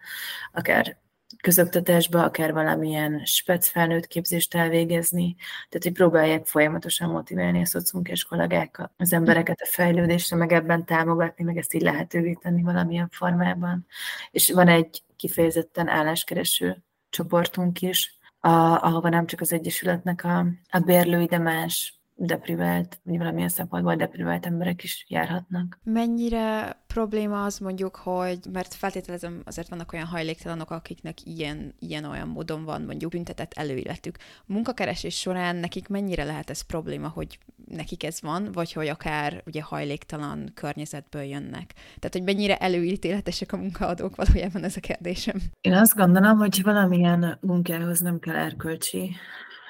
A: akár közoktatásba, akár valamilyen spec felnőtt képzést elvégezni, tehát hogy próbálják folyamatosan motiválni a szociunkás kollégákat, az embereket a fejlődésre, meg ebben támogatni, meg ezt így lehetővé tenni valamilyen formában. És van egy kifejezetten álláskereső csoportunk is, a, ahova nem csak az Egyesületnek a, a bérlői, de más deprivált, vagy valamilyen szempontból deprivált emberek is járhatnak.
C: Mennyire probléma az mondjuk, hogy, mert feltételezem, azért vannak olyan hajléktalanok, akiknek ilyen, ilyen olyan módon van mondjuk büntetett előéletük. Munkakeresés során nekik mennyire lehet ez probléma, hogy nekik ez van, vagy hogy akár ugye hajléktalan környezetből jönnek. Tehát, hogy mennyire előítéletesek a munkaadók valójában ez a kérdésem.
A: Én azt gondolom, hogy valamilyen munkához nem kell erkölcsi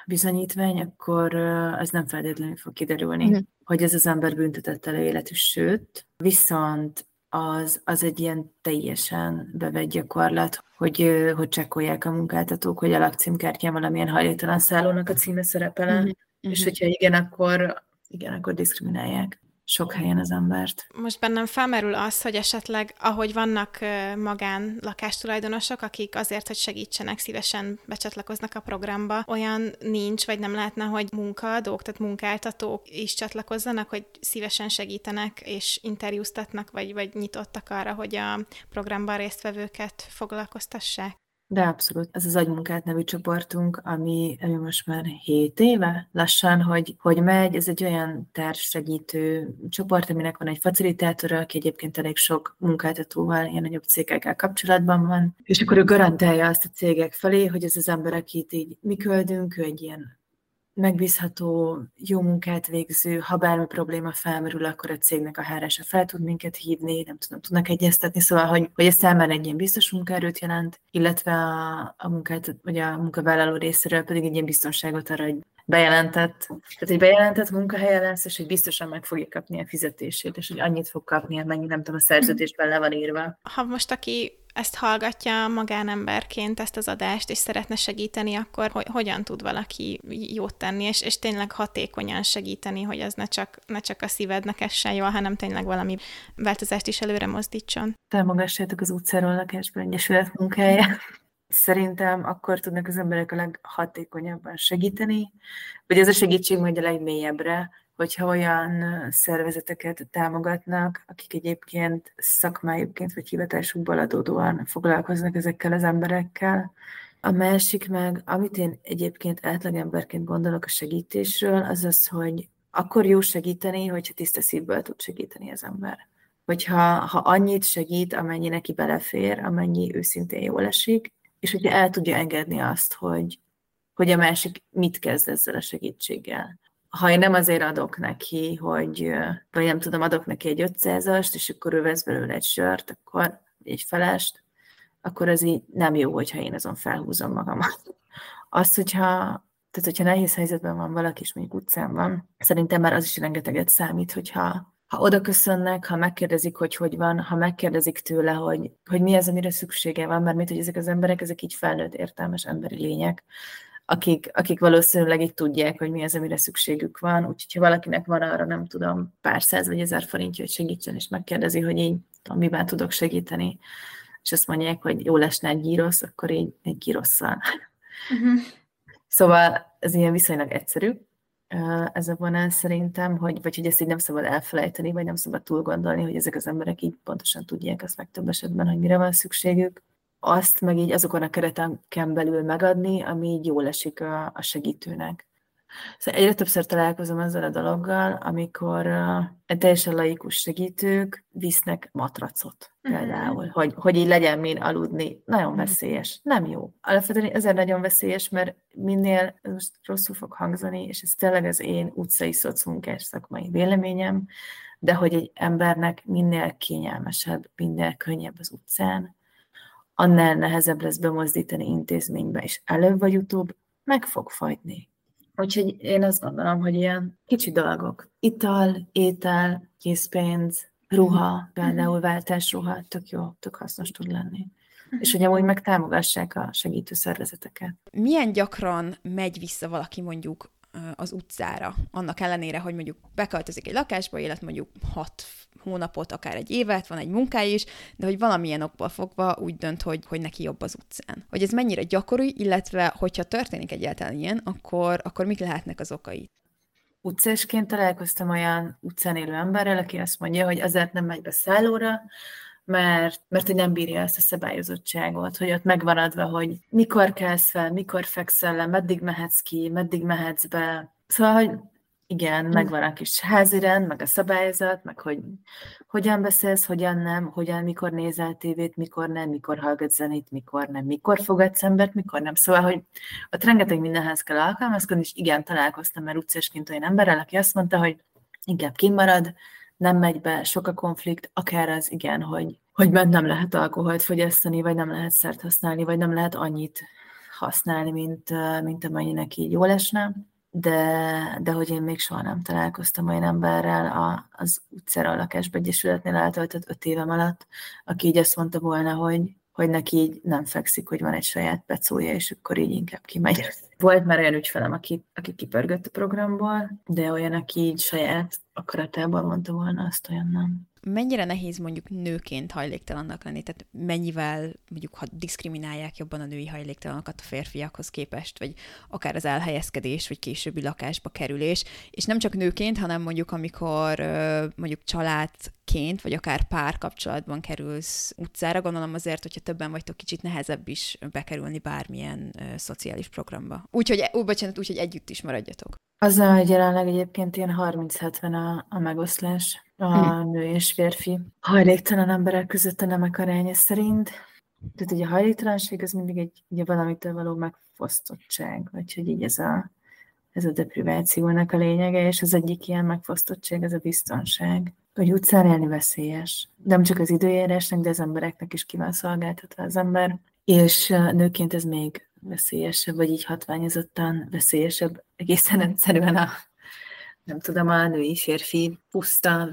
A: bizonyítvány, akkor az nem feltétlenül fog kiderülni, mm. hogy ez az ember büntetett életű, sőt, viszont az, az egy ilyen teljesen bevett gyakorlat, hogy, hogy csekkolják a munkáltatók, hogy a lakcímkártyán valamilyen hajléktalan szállónak a címe szerepel, mm-hmm. és hogyha igen, akkor igen, akkor diszkriminálják sok helyen az embert.
B: Most bennem felmerül az, hogy esetleg, ahogy vannak magán lakástulajdonosok, akik azért, hogy segítsenek, szívesen becsatlakoznak a programba, olyan nincs, vagy nem lehetne, hogy munkaadók, tehát munkáltatók is csatlakozzanak, hogy szívesen segítenek és interjúztatnak, vagy, vagy nyitottak arra, hogy a programban résztvevőket foglalkoztassák?
A: De abszolút. Ez az agymunkát nevű csoportunk, ami, ami most már 7 éve lassan, hogy, hogy megy. Ez egy olyan társsegítő csoport, aminek van egy facilitátora, aki egyébként elég sok munkáltatóval, ilyen nagyobb cégekkel kapcsolatban van. És akkor ő garantálja azt a cégek felé, hogy ez az ember, akit így mi küldünk, ő egy ilyen megbízható, jó munkát végző, ha bármi probléma felmerül, akkor a cégnek a hárása fel tud minket hívni, nem tudom, tudnak egyeztetni, szóval, hogy, hogy ez számára egy ilyen biztos munkaerőt jelent, illetve a, a munkát, vagy a munkavállaló részéről pedig egy ilyen biztonságot arra, hogy bejelentett, tehát egy bejelentett munkahelye lesz, és hogy biztosan meg fogja kapni a fizetését, és hogy annyit fog kapni, amennyi nem tudom, a szerződésben le van írva.
B: Ha most aki ezt hallgatja magánemberként, ezt az adást, és szeretne segíteni, akkor hogy, hogyan tud valaki jót tenni, és, és tényleg hatékonyan segíteni, hogy az ne csak, ne csak a szívednek essen jól, hanem tényleg valami változást is előre mozdítson.
A: Támogassátok az utcáról lakásban egyesület munkáját. Szerintem akkor tudnak az emberek a leghatékonyabban segíteni, vagy ez a segítség majd a legmélyebbre, hogyha olyan szervezeteket támogatnak, akik egyébként szakmájukként vagy hivatásukból adódóan foglalkoznak ezekkel az emberekkel. A másik meg, amit én egyébként átlagemberként gondolok a segítésről, az az, hogy akkor jó segíteni, hogyha tiszta szívből tud segíteni az ember. Hogyha ha annyit segít, amennyi neki belefér, amennyi őszintén jól esik, és hogyha el tudja engedni azt, hogy, hogy a másik mit kezd ezzel a segítséggel ha én nem azért adok neki, hogy, vagy nem tudom, adok neki egy 500-ast, és akkor ő vesz belőle egy sört, akkor egy felest, akkor az így nem jó, hogyha én azon felhúzom magamat. Azt, hogyha, tehát hogyha nehéz helyzetben van valaki, és mondjuk utcán van, szerintem már az is rengeteget számít, hogyha ha oda köszönnek, ha megkérdezik, hogy hogy van, ha megkérdezik tőle, hogy, hogy mi az, amire szüksége van, mert mit, hogy ezek az emberek, ezek így felnőtt, értelmes emberi lények, akik, akik valószínűleg itt tudják, hogy mi az, amire szükségük van. Úgyhogy, ha valakinek van arra, nem tudom, pár száz vagy ezer forintja, hogy segítsen, és megkérdezi, hogy így, tudom, miben tudok segíteni, és azt mondják, hogy jó lesne egy gyírosz, akkor így egy gyírosszal. Uh-huh. Szóval ez ilyen viszonylag egyszerű, ez a vonal szerintem, hogy, vagy hogy ezt így nem szabad elfelejteni, vagy nem szabad túl gondolni, hogy ezek az emberek így pontosan tudják azt meg több esetben, hogy mire van szükségük azt meg így azokon a kereteken belül megadni, ami így jól esik a, a segítőnek. Szóval egyre többször találkozom ezzel a dologgal, amikor uh, teljesen laikus segítők visznek matracot uh-huh. például, hogy, hogy így legyen min aludni. Nagyon uh-huh. veszélyes, nem jó. Alapvetően ezért nagyon veszélyes, mert minél, ez most rosszul fog hangzani, és ez tényleg az én utcai szocmunkás szakmai véleményem, de hogy egy embernek minél kényelmesebb, minél könnyebb az utcán, annál nehezebb lesz bemozdítani intézménybe, és előbb vagy utóbb meg fog fagyni. Úgyhogy én azt gondolom, hogy ilyen kicsi dolgok. Ital, étel, készpénz, ruha, mhm. például váltásruha, tök jó, tök hasznos tud lenni. És hogy amúgy meg támogassák a segítő szervezeteket.
C: Milyen gyakran megy vissza valaki mondjuk az utcára, annak ellenére, hogy mondjuk beköltözik egy lakásba, élet mondjuk hat hónapot, akár egy évet, van egy munkája is, de hogy valamilyen okból fogva úgy dönt, hogy, hogy neki jobb az utcán. Hogy ez mennyire gyakori, illetve hogyha történik egyáltalán ilyen, akkor, akkor mik lehetnek az okai?
A: Utcásként találkoztam olyan utcán élő emberrel, aki azt mondja, hogy azért nem megy be szállóra, mert, mert hogy nem bírja ezt a szabályozottságot, hogy ott megvan adva, hogy mikor kelsz fel, mikor fekszel le, meddig mehetsz ki, meddig mehetsz be. Szóval, hogy igen, hm. megvan a kis házirend, meg a szabályzat, meg hogy hogyan beszélsz, hogyan nem, hogyan, mikor nézel tévét, mikor nem, mikor hallgatsz zenét, mikor nem, mikor fogadsz embert, mikor nem. Szóval, hogy ott rengeteg mindenhez kell alkalmazkodni, és igen, találkoztam már utcásként olyan emberrel, aki azt mondta, hogy inkább kimarad, nem megy be, sok a konflikt, akár az igen, hogy, hogy bent nem lehet alkoholt fogyasztani, vagy nem lehet szert használni, vagy nem lehet annyit használni, mint, mint amennyinek így jól esne de, de hogy én még soha nem találkoztam olyan emberrel a, az utcára a lakásba egyesületnél eltöltött öt évem alatt, aki így azt mondta volna, hogy, hogy neki így nem fekszik, hogy van egy saját pecója, és akkor így inkább kimegy. Volt már olyan ügyfelem, aki, aki kipörgött a programból, de olyan, aki így saját akaratában mondta volna, azt olyan nem
C: mennyire nehéz mondjuk nőként hajléktalannak lenni, tehát mennyivel mondjuk, ha diszkriminálják jobban a női hajléktalanokat a férfiakhoz képest, vagy akár az elhelyezkedés, vagy későbbi lakásba kerülés, és nem csak nőként, hanem mondjuk amikor mondjuk családként, vagy akár párkapcsolatban kerülsz utcára, gondolom azért, hogyha többen vagytok, kicsit nehezebb is bekerülni bármilyen szociális programba. Úgyhogy, ó, bocsánat, úgyhogy együtt is maradjatok.
A: Azzal, hogy jelenleg egyébként ilyen 30-70 a, a megoszlás a hm. nő és férfi hajléktalan emberek között a nemek aránya szerint. Tehát ugye a hajléktalanság az mindig egy ugye valamitől való megfosztottság, vagy hogy így ez a, ez a deprivációnak a lényege, és az egyik ilyen megfosztottság az a biztonság. Hogy utcán élni veszélyes. Nem csak az időjárásnak, de az embereknek is ki van szolgáltatva az ember. És nőként ez még veszélyesebb, vagy így hatványozottan veszélyesebb egészen egyszerűen a nem tudom, a női férfi puszta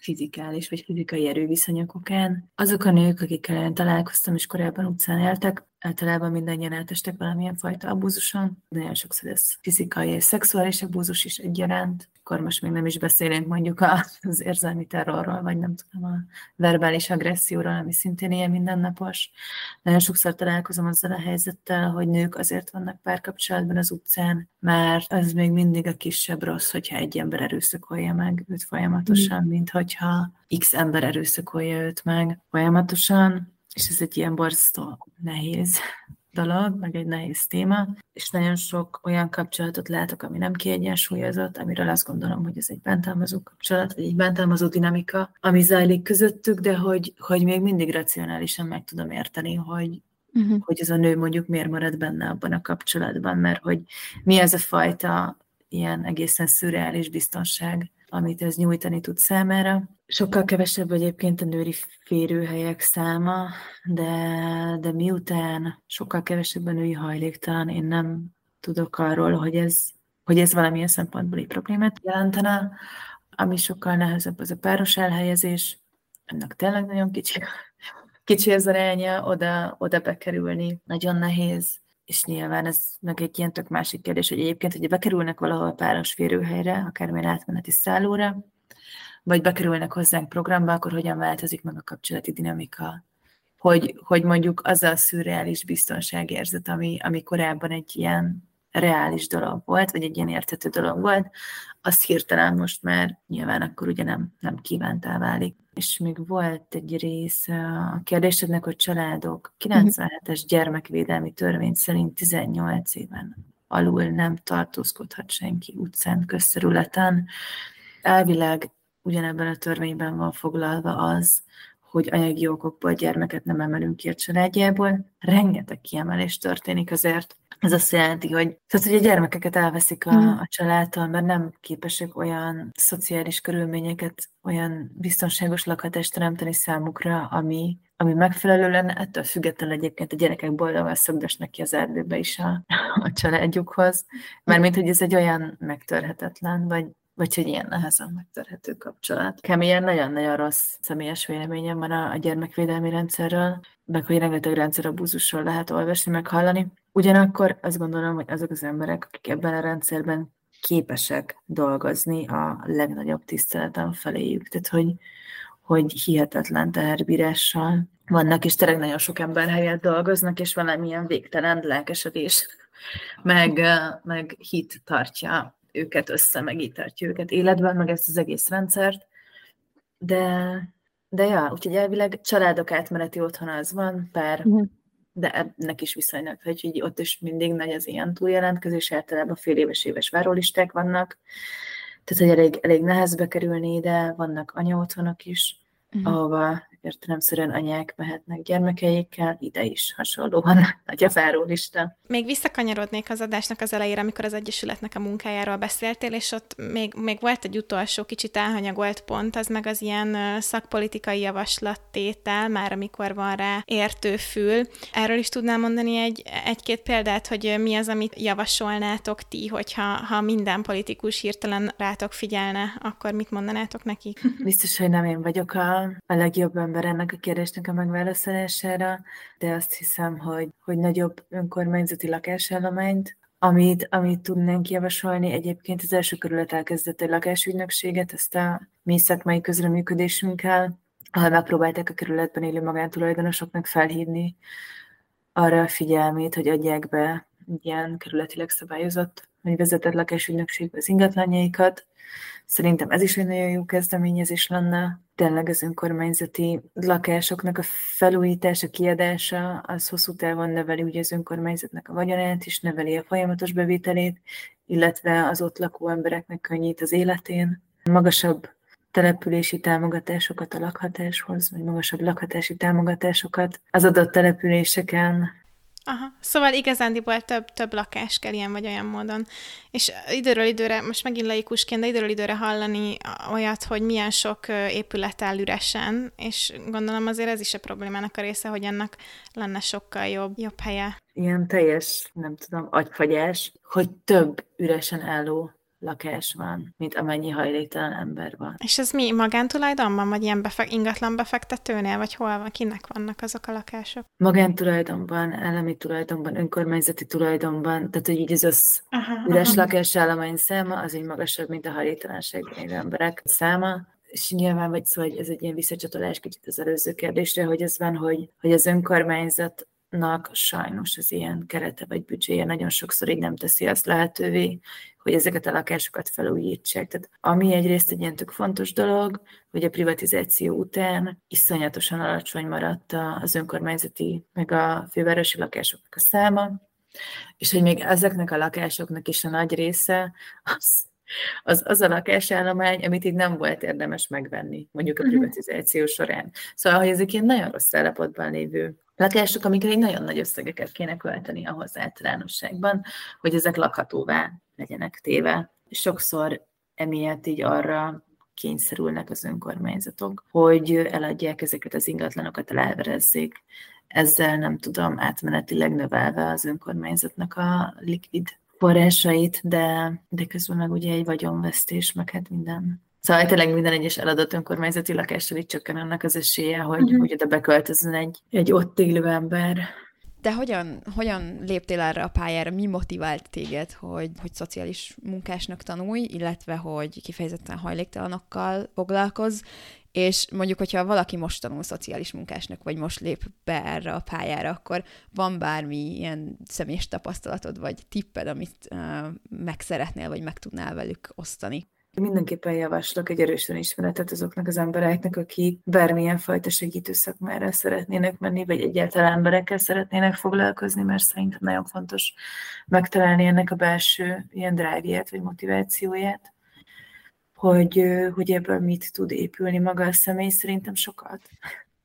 A: fizikális vagy fizikai erőviszonyok okán. Azok a nők, akikkel én találkoztam és korábban utcán éltek, általában mindannyian eltestek valamilyen fajta abúzuson. Nagyon sokszor ez fizikai és szexuális abúzus is egyaránt akkor most még nem is beszélünk mondjuk az érzelmi terrorról, vagy nem tudom, a verbális agresszióról, ami szintén ilyen mindennapos. Nagyon sokszor találkozom azzal a helyzettel, hogy nők azért vannak párkapcsolatban az utcán, mert az még mindig a kisebb rossz, hogyha egy ember erőszakolja meg őt folyamatosan, mm. mint hogyha x ember erőszakolja őt meg folyamatosan, és ez egy ilyen borzasztó nehéz dolog, meg egy nehéz téma, és nagyon sok olyan kapcsolatot látok, ami nem kiegyensúlyozott, amiről azt gondolom, hogy ez egy bántalmazó kapcsolat, vagy egy bántalmazó dinamika, ami zajlik közöttük, de hogy, hogy még mindig racionálisan meg tudom érteni, hogy, uh-huh. hogy ez a nő mondjuk miért marad benne abban a kapcsolatban, mert hogy mi ez a fajta ilyen egészen szürreális biztonság, amit ez nyújtani tud számára. Sokkal kevesebb egyébként a női férőhelyek száma, de, de miután sokkal kevesebb a női hajléktalan, én nem tudok arról, hogy ez, hogy ez valamilyen szempontból egy problémát jelentene. Ami sokkal nehezebb, az a páros elhelyezés. Ennek tényleg nagyon kicsi, kicsi az aránya, oda, oda bekerülni. Nagyon nehéz és nyilván ez meg egy ilyen tök másik kérdés, hogy egyébként, hogyha bekerülnek valahol páros férőhelyre, akármilyen átmeneti szállóra, vagy bekerülnek hozzánk programba, akkor hogyan változik meg a kapcsolati dinamika? Hogy, hogy mondjuk az a szürreális biztonságérzet, ami, ami korábban egy ilyen reális dolog volt, vagy egy ilyen értető dolog volt, az hirtelen most már nyilván akkor ugye nem, nem kívántá válik. És még volt egy rész a kérdésednek, hogy családok 97-es gyermekvédelmi törvény szerint 18 éven alul nem tartózkodhat senki utcán, közterületen. Elvileg ugyanebben a törvényben van foglalva az, hogy anyagi okokból gyermeket nem emelünk ki a családjából. Rengeteg kiemelés történik azért. Ez azt jelenti, hogy, tehát, hogy a gyermekeket elveszik a, mhm. a családtól, mert nem képesek olyan szociális körülményeket, olyan biztonságos lakhatást teremteni számukra, ami, ami megfelelő lenne, ettől függetlenül egyébként a gyerekek boldogan szögdösnek ki az erdőbe is a, a családjukhoz, mint hogy ez egy olyan megtörhetetlen, vagy vagy hogy ilyen nehezen megtörhető kapcsolat. Keményen nagyon-nagyon rossz személyes véleményem van a, a gyermekvédelmi rendszerről, meg hogy rengeteg rendszerabúzusról lehet olvasni, meg hallani. Ugyanakkor azt gondolom, hogy azok az emberek, akik ebben a rendszerben képesek dolgozni a legnagyobb tiszteletem feléjük. Tehát, hogy, hogy hihetetlen teherbírással vannak, és tényleg nagyon sok ember helyett dolgoznak, és valamilyen végtelen lelkesedés, meg, meg hit tartja őket össze, meg így tartja őket életben, meg ezt az egész rendszert. De, de ja, úgyhogy elvileg családok átmeneti otthon az van, pár, uh-huh. de ennek is viszonylag, hogy így ott is mindig nagy az ilyen túljelentkezés, általában fél éves éves várólisták vannak, tehát hogy elég, elég nehezbe kerülni ide, vannak anya otthonok is, uh-huh. ahova értelemszerűen anyák mehetnek gyermekeikkel, ide is hasonlóan (laughs) nagy a várólista.
B: Még visszakanyarodnék az adásnak az elejére, amikor az Egyesületnek a munkájáról beszéltél, és ott még, még volt egy utolsó kicsit elhanyagolt pont, az meg az ilyen szakpolitikai javaslattétel, már amikor van rá értő fül. Erről is tudnál mondani egy, egy-két példát, hogy mi az, amit javasolnátok ti, hogyha ha minden politikus hirtelen rátok figyelne, akkor mit mondanátok neki?
A: Biztos, hogy nem én vagyok a, a legjobb ember ennek a kérdésnek a megválaszolására, de azt hiszem, hogy, hogy nagyobb önkormányzati lakásállományt, amit, amit tudnánk javasolni. Egyébként az első kerület elkezdett egy lakásügynökséget, ezt a mi szakmai közreműködésünkkel, ahol megpróbálták a kerületben élő magántulajdonosoknak felhívni arra a figyelmét, hogy adják be ilyen kerületileg szabályozott, vagy vezetett lakásügynökségbe az ingatlanjaikat, Szerintem ez is egy nagyon jó kezdeményezés lenne. Tényleg az önkormányzati lakásoknak a felújítása, kiadása, az hosszú távon növeli ugye az önkormányzatnak a vagyonát is, növeli a folyamatos bevételét, illetve az ott lakó embereknek könnyít az életén. Magasabb települési támogatásokat a lakhatáshoz, vagy magasabb lakhatási támogatásokat az adott településeken
B: Aha, szóval igazándiból több, több lakás kell ilyen vagy olyan módon. És időről időre, most megint laikusként, de időről időre hallani olyat, hogy milyen sok épület áll üresen, és gondolom azért ez is a problémának a része, hogy ennek lenne sokkal jobb, jobb helye.
A: Ilyen teljes, nem tudom, agyfagyás, hogy több üresen álló lakás van, mint amennyi hajléktalan ember van.
B: És ez mi magántulajdonban, vagy ilyen befe- ingatlan befektetőnél, vagy hol van, kinek vannak azok a lakások?
A: Magántulajdonban, állami tulajdonban, önkormányzati tulajdonban, tehát hogy így az aha, üres aha. lakásállomány száma, az így magasabb, mint a hajléktalanságban élő emberek száma, és nyilván vagy szó, hogy ez egy ilyen visszacsatolás kicsit az előző kérdésre, hogy ez van, hogy, hogy az önkormányzat nak sajnos az ilyen kerete vagy büdzséje nagyon sokszor így nem teszi azt lehetővé, hogy ezeket a lakásokat felújítsák. Tehát ami egyrészt egy ilyen tök fontos dolog, hogy a privatizáció után iszonyatosan alacsony maradt az önkormányzati, meg a fővárosi lakásoknak a száma, és hogy még ezeknek a lakásoknak is a nagy része az az, az a lakásállomány, amit így nem volt érdemes megvenni, mondjuk a mhm. privatizáció során. Szóval, hogy ezek ilyen nagyon rossz állapotban lévő lakások, amikre egy nagyon nagy összegeket kéne költeni ahhoz általánosságban, hogy ezek lakhatóvá legyenek téve. Sokszor emiatt így arra kényszerülnek az önkormányzatok, hogy eladják ezeket az ingatlanokat, elverezzék. Ezzel nem tudom, átmenetileg növelve az önkormányzatnak a likvid forrásait, de, de közben meg ugye egy vagyonvesztés, meg hát minden Szóval tényleg minden egyes eladott önkormányzati lakással így csökken annak az esélye, hogy, uh-huh. hogy oda beköltözön egy, egy ott élő ember.
C: De hogyan, hogyan léptél erre a pályára? Mi motivált téged, hogy, hogy szociális munkásnak tanulj, illetve hogy kifejezetten hajléktalanokkal foglalkozz, és mondjuk, hogyha valaki most tanul szociális munkásnak, vagy most lép be erre a pályára, akkor van bármi ilyen személyes tapasztalatod, vagy tipped, amit uh, meg szeretnél, vagy meg tudnál velük osztani?
A: Mindenképpen javaslok egy erősen ismeretet azoknak az embereknek, akik bármilyen fajta segítő szakmára szeretnének menni, vagy egyáltalán emberekkel szeretnének foglalkozni, mert szerintem nagyon fontos megtalálni ennek a belső ilyen drive vagy motivációját, hogy, hogy ebből mit tud épülni maga a személy, szerintem sokat.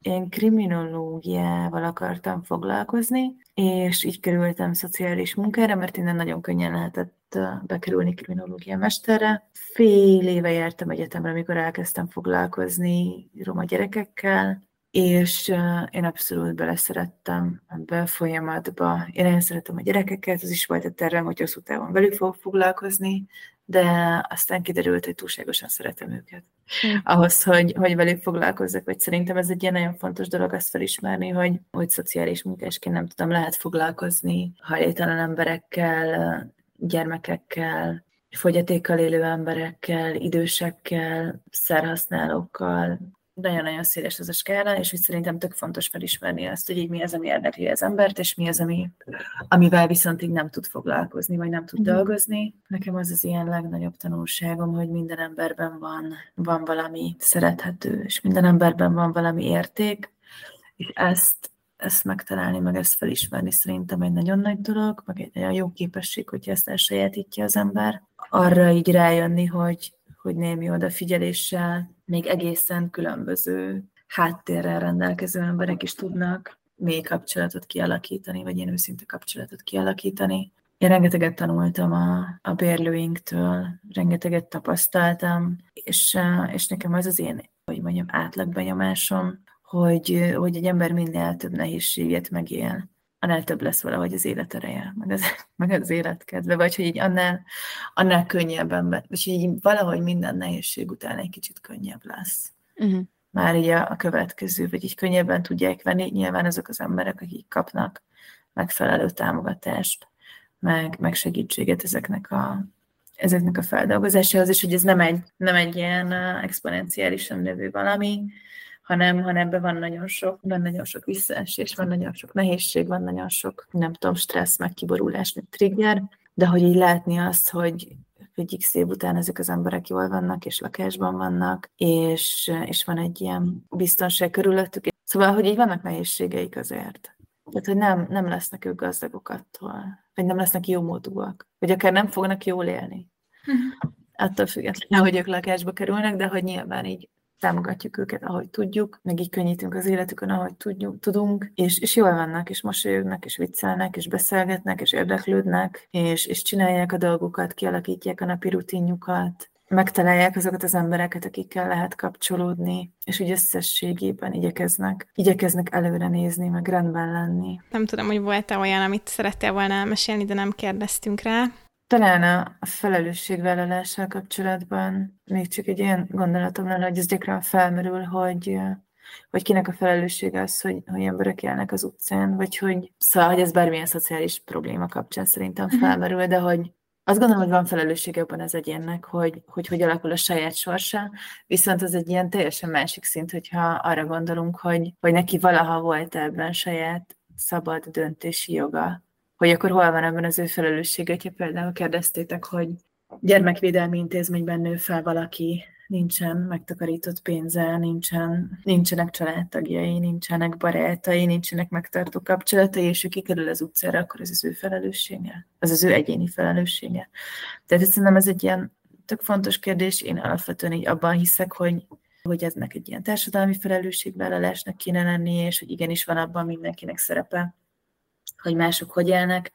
A: Én kriminológiával akartam foglalkozni, és így kerültem szociális munkára, mert innen nagyon könnyen lehetett bekerülni kriminológia mesterre. Fél éve jártam egyetemre, amikor elkezdtem foglalkozni roma gyerekekkel, és én abszolút beleszerettem ebbe a folyamatba. Én nagyon szeretem a gyerekeket, az is volt a tervem, hogy hosszú távon velük fogok foglalkozni, de aztán kiderült, hogy túlságosan szeretem őket. Hm. Ahhoz, hogy, hogy velük foglalkozzak, vagy szerintem ez egy ilyen nagyon fontos dolog azt felismerni, hogy, hogy szociális munkásként nem tudom, lehet foglalkozni hajléktalan emberekkel, gyermekekkel, fogyatékkal élő emberekkel, idősekkel, szerhasználókkal, nagyon-nagyon széles ez a skála, és hogy szerintem tök fontos felismerni azt, hogy így mi az, ami érdekli az embert, és mi az, ami, amivel viszont így nem tud foglalkozni, vagy nem tud mm. dolgozni. Nekem az az ilyen legnagyobb tanulságom, hogy minden emberben van, van valami szerethető, és minden emberben van valami érték, és ezt, ezt megtalálni, meg ezt felismerni szerintem egy nagyon nagy dolog, meg egy nagyon jó képesség, hogyha ezt elsajátítja az ember. Arra így rájönni, hogy, hogy némi odafigyeléssel még egészen különböző háttérrel rendelkező emberek is tudnak mély kapcsolatot kialakítani, vagy ilyen őszinte kapcsolatot kialakítani. Én rengeteget tanultam a, a bérlőinktől, rengeteget tapasztaltam, és, és nekem az az én, hogy mondjam, átlagbenyomásom, hogy, hogy egy ember minél több nehézséget megél, annál több lesz valahogy az életereje, meg az, (laughs) meg az életkedve, vagy hogy így annál, annál könnyebben, vagy így valahogy minden nehézség után egy kicsit könnyebb lesz. Uh-huh. Már így a, a következő, vagy így könnyebben tudják venni, nyilván azok az emberek, akik kapnak megfelelő támogatást, meg, meg segítséget ezeknek a, ezeknek a feldolgozásához, és hogy ez nem egy, nem egy ilyen exponenciálisan növő valami, hanem, hanem ebben van nagyon sok, van nagyon sok visszaesés, van nagyon sok nehézség, van nagyon sok, nem tudom, stressz, meg kiborulás, meg trigger, de hogy így látni azt, hogy, x év után ezek az emberek jól vannak, és lakásban vannak, és, és van egy ilyen biztonság körülöttük. Szóval, hogy így vannak nehézségeik azért. Tehát, hogy nem, nem lesznek ők gazdagok attól, vagy nem lesznek jó módúak, vagy akár nem fognak jól élni. Uh-huh. Attól függetlenül, hogy ők lakásba kerülnek, de hogy nyilván így támogatjuk őket, ahogy tudjuk, meg így könnyítünk az életükön, ahogy tudjuk, tudunk, és, és jól vannak, és mosolyognak, és viccelnek, és beszélgetnek, és érdeklődnek, és, és csinálják a dolgukat, kialakítják a napi rutinjukat, megtalálják azokat az embereket, akikkel lehet kapcsolódni, és úgy összességében igyekeznek, igyekeznek előre nézni, meg rendben lenni.
B: Nem tudom, hogy volt-e olyan, amit szerettél volna elmesélni, de nem kérdeztünk rá.
A: Talán a felelősségvállalással kapcsolatban még csak egy ilyen gondolatom lenne, hogy ez gyakran felmerül, hogy, hogy kinek a felelőssége az, hogy, hogy emberek élnek az utcán, vagy hogy, szóval, hogy ez bármilyen szociális probléma kapcsán szerintem mhm. felmerül, de hogy azt gondolom, hogy van felelőssége abban az egyénnek, hogy, hogy hogy alakul a saját sorsa, viszont az egy ilyen teljesen másik szint, hogyha arra gondolunk, hogy, hogy neki valaha volt ebben saját szabad döntési joga, hogy akkor hol van ebben az ő felelőssége, hogyha például kérdeztétek, hogy gyermekvédelmi intézményben nő fel valaki, nincsen megtakarított pénze, nincsen, nincsenek családtagjai, nincsenek barátai, nincsenek megtartó kapcsolatai, és ő kikerül az utcára, akkor ez az ő felelőssége. Az az ő egyéni felelőssége. Tehát szerintem ez egy ilyen tök fontos kérdés. Én alapvetően így abban hiszek, hogy hogy eznek egy ilyen társadalmi felelősségvállalásnak kéne lenni, és hogy igenis van abban mindenkinek szerepe, hogy mások hogy élnek,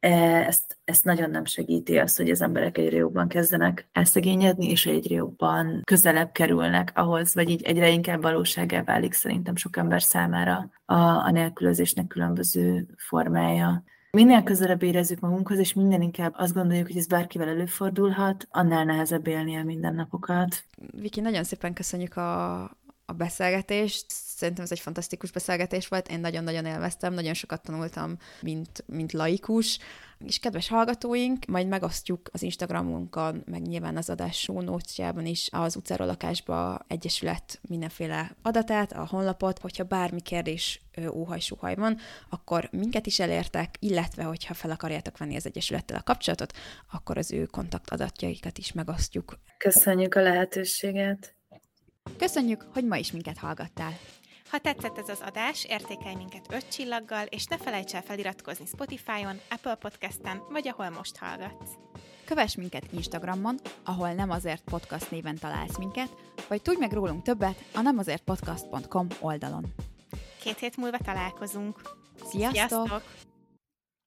A: e, ezt, ezt nagyon nem segíti azt, hogy az emberek egyre jobban kezdenek elszegényedni, és egyre jobban közelebb kerülnek ahhoz, vagy így egyre inkább valóságá válik szerintem sok ember számára a, a nélkülözésnek különböző formája. Minél közelebb érezzük magunkhoz, és minden inkább azt gondoljuk, hogy ez bárkivel előfordulhat, annál nehezebb élni a mindennapokat.
C: Viki, nagyon szépen köszönjük a, a beszélgetést. Szerintem ez egy fantasztikus beszélgetés volt, én nagyon-nagyon élveztem, nagyon sokat tanultam, mint, mint laikus. És kedves hallgatóink, majd megosztjuk az Instagramunkon, meg nyilván az adás show is az utcáról lakásba egyesület mindenféle adatát, a honlapot, hogyha bármi kérdés óhaj-suhaj van, akkor minket is elértek, illetve hogyha fel akarjátok venni az egyesülettel a kapcsolatot, akkor az ő kontaktadatjaikat is megosztjuk.
A: Köszönjük a lehetőséget!
C: Köszönjük, hogy ma is minket hallgattál.
B: Ha tetszett ez az adás, értékelj minket 5 csillaggal, és ne felejts el feliratkozni Spotify-on, Apple Podcast-en, vagy ahol most hallgatsz.
C: Kövess minket Instagramon, ahol nem azért podcast néven találsz minket, vagy tudj meg rólunk többet a nemazértpodcast.com oldalon.
B: Két hét múlva találkozunk.
C: Sziasztok! Sziasztok!